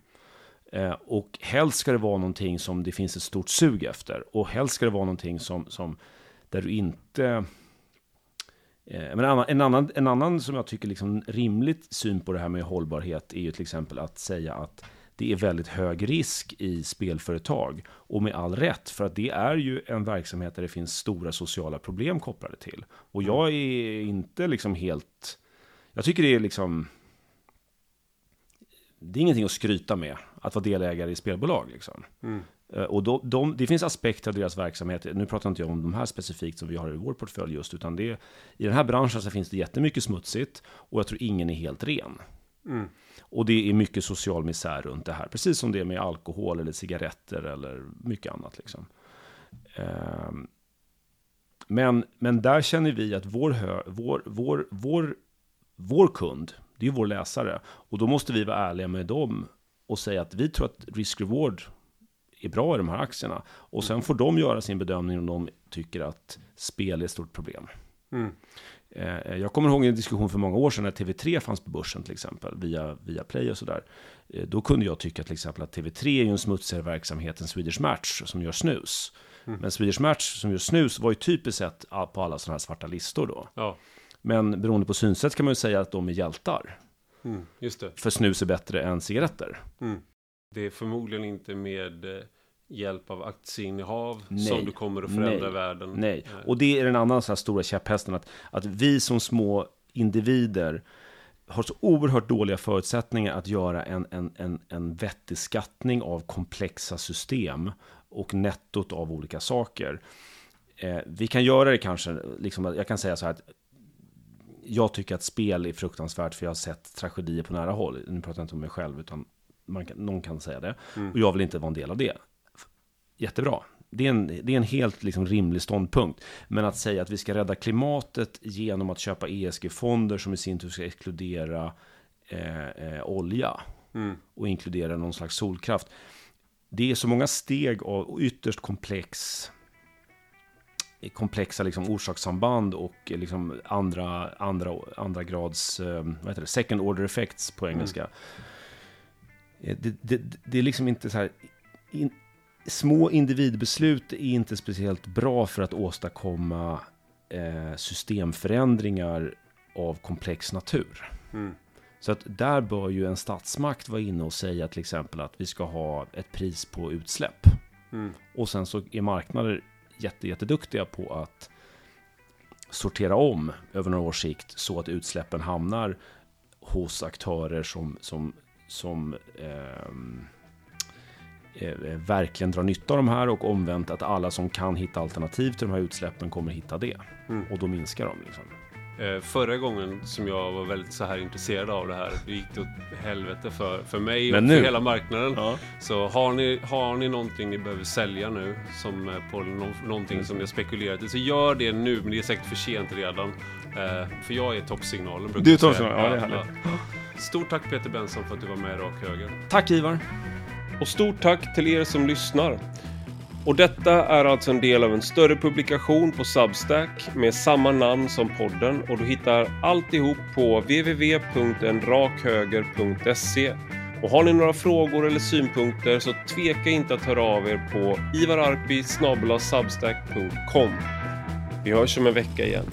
[SPEAKER 2] Eh, och helst ska det vara någonting som det finns ett stort sug efter och helst ska det vara någonting som, som där du inte eh, men en annan, en, annan, en annan som jag tycker liksom rimligt syn på det här med hållbarhet är ju till exempel att säga att det är väldigt hög risk i spelföretag. Och med all rätt, för att det är ju en verksamhet där det finns stora sociala problem kopplade till. Och jag är inte liksom helt... Jag tycker det är liksom... Det är ingenting att skryta med, att vara delägare i spelbolag. Liksom. Mm. Eh, och då, de, det finns aspekter av deras verksamhet, nu pratar inte jag om de här specifikt som vi har i vår portfölj just, utan det, i den här branschen så finns det jättemycket smutsigt och jag tror ingen är helt ren. Mm. Och det är mycket social misär runt det här, precis som det är med alkohol eller cigaretter eller mycket annat. Liksom. Ehm, men, men där känner vi att vår, hö, vår, vår, vår, vår kund, det är vår läsare, och då måste vi vara ärliga med dem och säga att vi tror att risk-reward är bra i de här aktierna. Och sen får de göra sin bedömning om de tycker att spel är ett stort problem. Mm. Eh, jag kommer ihåg en diskussion för många år sedan när TV3 fanns på börsen till exempel, via, via Play och sådär. Eh, då kunde jag tycka till exempel att TV3 är ju en smutsigare verksamhet än Swedish Match som gör snus. Mm. Men Swedish Match som gör snus var ju typiskt sett på alla sådana här svarta listor då. Ja. Men beroende på synsätt kan man ju säga att de är hjältar. Mm, just det. För snus är bättre än cigaretter. Mm.
[SPEAKER 1] Det är förmodligen inte med eh, hjälp av aktieinnehav nej, som du kommer att förändra
[SPEAKER 2] nej,
[SPEAKER 1] världen.
[SPEAKER 2] Nej, och det är den andra så här stora käpphästen, att, att vi som små individer har så oerhört dåliga förutsättningar att göra en, en, en, en vettig skattning av komplexa system och nettot av olika saker. Eh, vi kan göra det kanske, liksom, jag kan säga så här att jag tycker att spel är fruktansvärt för jag har sett tragedier på nära håll. Nu pratar jag inte om mig själv, utan man kan, någon kan säga det. Mm. Och jag vill inte vara en del av det jättebra. det är en, det är en helt liksom rimlig ståndpunkt. Men att säga att vi ska rädda klimatet genom att köpa ESG-fonder som i sin tur ska exkludera eh, eh, olja mm. och inkludera någon slags solkraft. Det är så många steg av ytterst komplex komplexa liksom orsakssamband och liksom andra, andra, andra grads, eh, vad heter det, second order effects på engelska. Mm. Det, det, det, är liksom inte så här, in, små individbeslut är inte speciellt bra för att åstadkomma eh, systemförändringar av komplex natur. Mm. Så att där bör ju en statsmakt vara inne och säga till exempel att vi ska ha ett pris på utsläpp. Mm. Och sen så är marknader jätte, jätteduktiga på att sortera om över några års sikt så att utsläppen hamnar hos aktörer som, som, som ehm, eh, verkligen drar nytta av de här och omvänt att alla som kan hitta alternativ till de här utsläppen kommer hitta det. Mm. Och då minskar de. Liksom.
[SPEAKER 1] Eh, förra gången som jag var väldigt så här intresserad av det här, det gick det åt helvete för, för mig och för hela marknaden. Ja. Så har ni, har ni någonting ni behöver sälja nu, som eh, på no, någonting som ni har spekulerat i, så gör det nu, men det är säkert för sent redan. Eh, för jag är toppsignalen.
[SPEAKER 2] Du är toppsignalen, ja, det är härligt.
[SPEAKER 1] Stort tack Peter Benson för att du var med i Rak Höger.
[SPEAKER 2] Tack Ivar.
[SPEAKER 1] Och stort tack till er som lyssnar. Och detta är alltså en del av en större publikation på Substack med samma namn som podden och du hittar alltihop på www.enrakhöger.se. Och har ni några frågor eller synpunkter så tveka inte att höra av er på ivararpi Vi hörs om en vecka igen.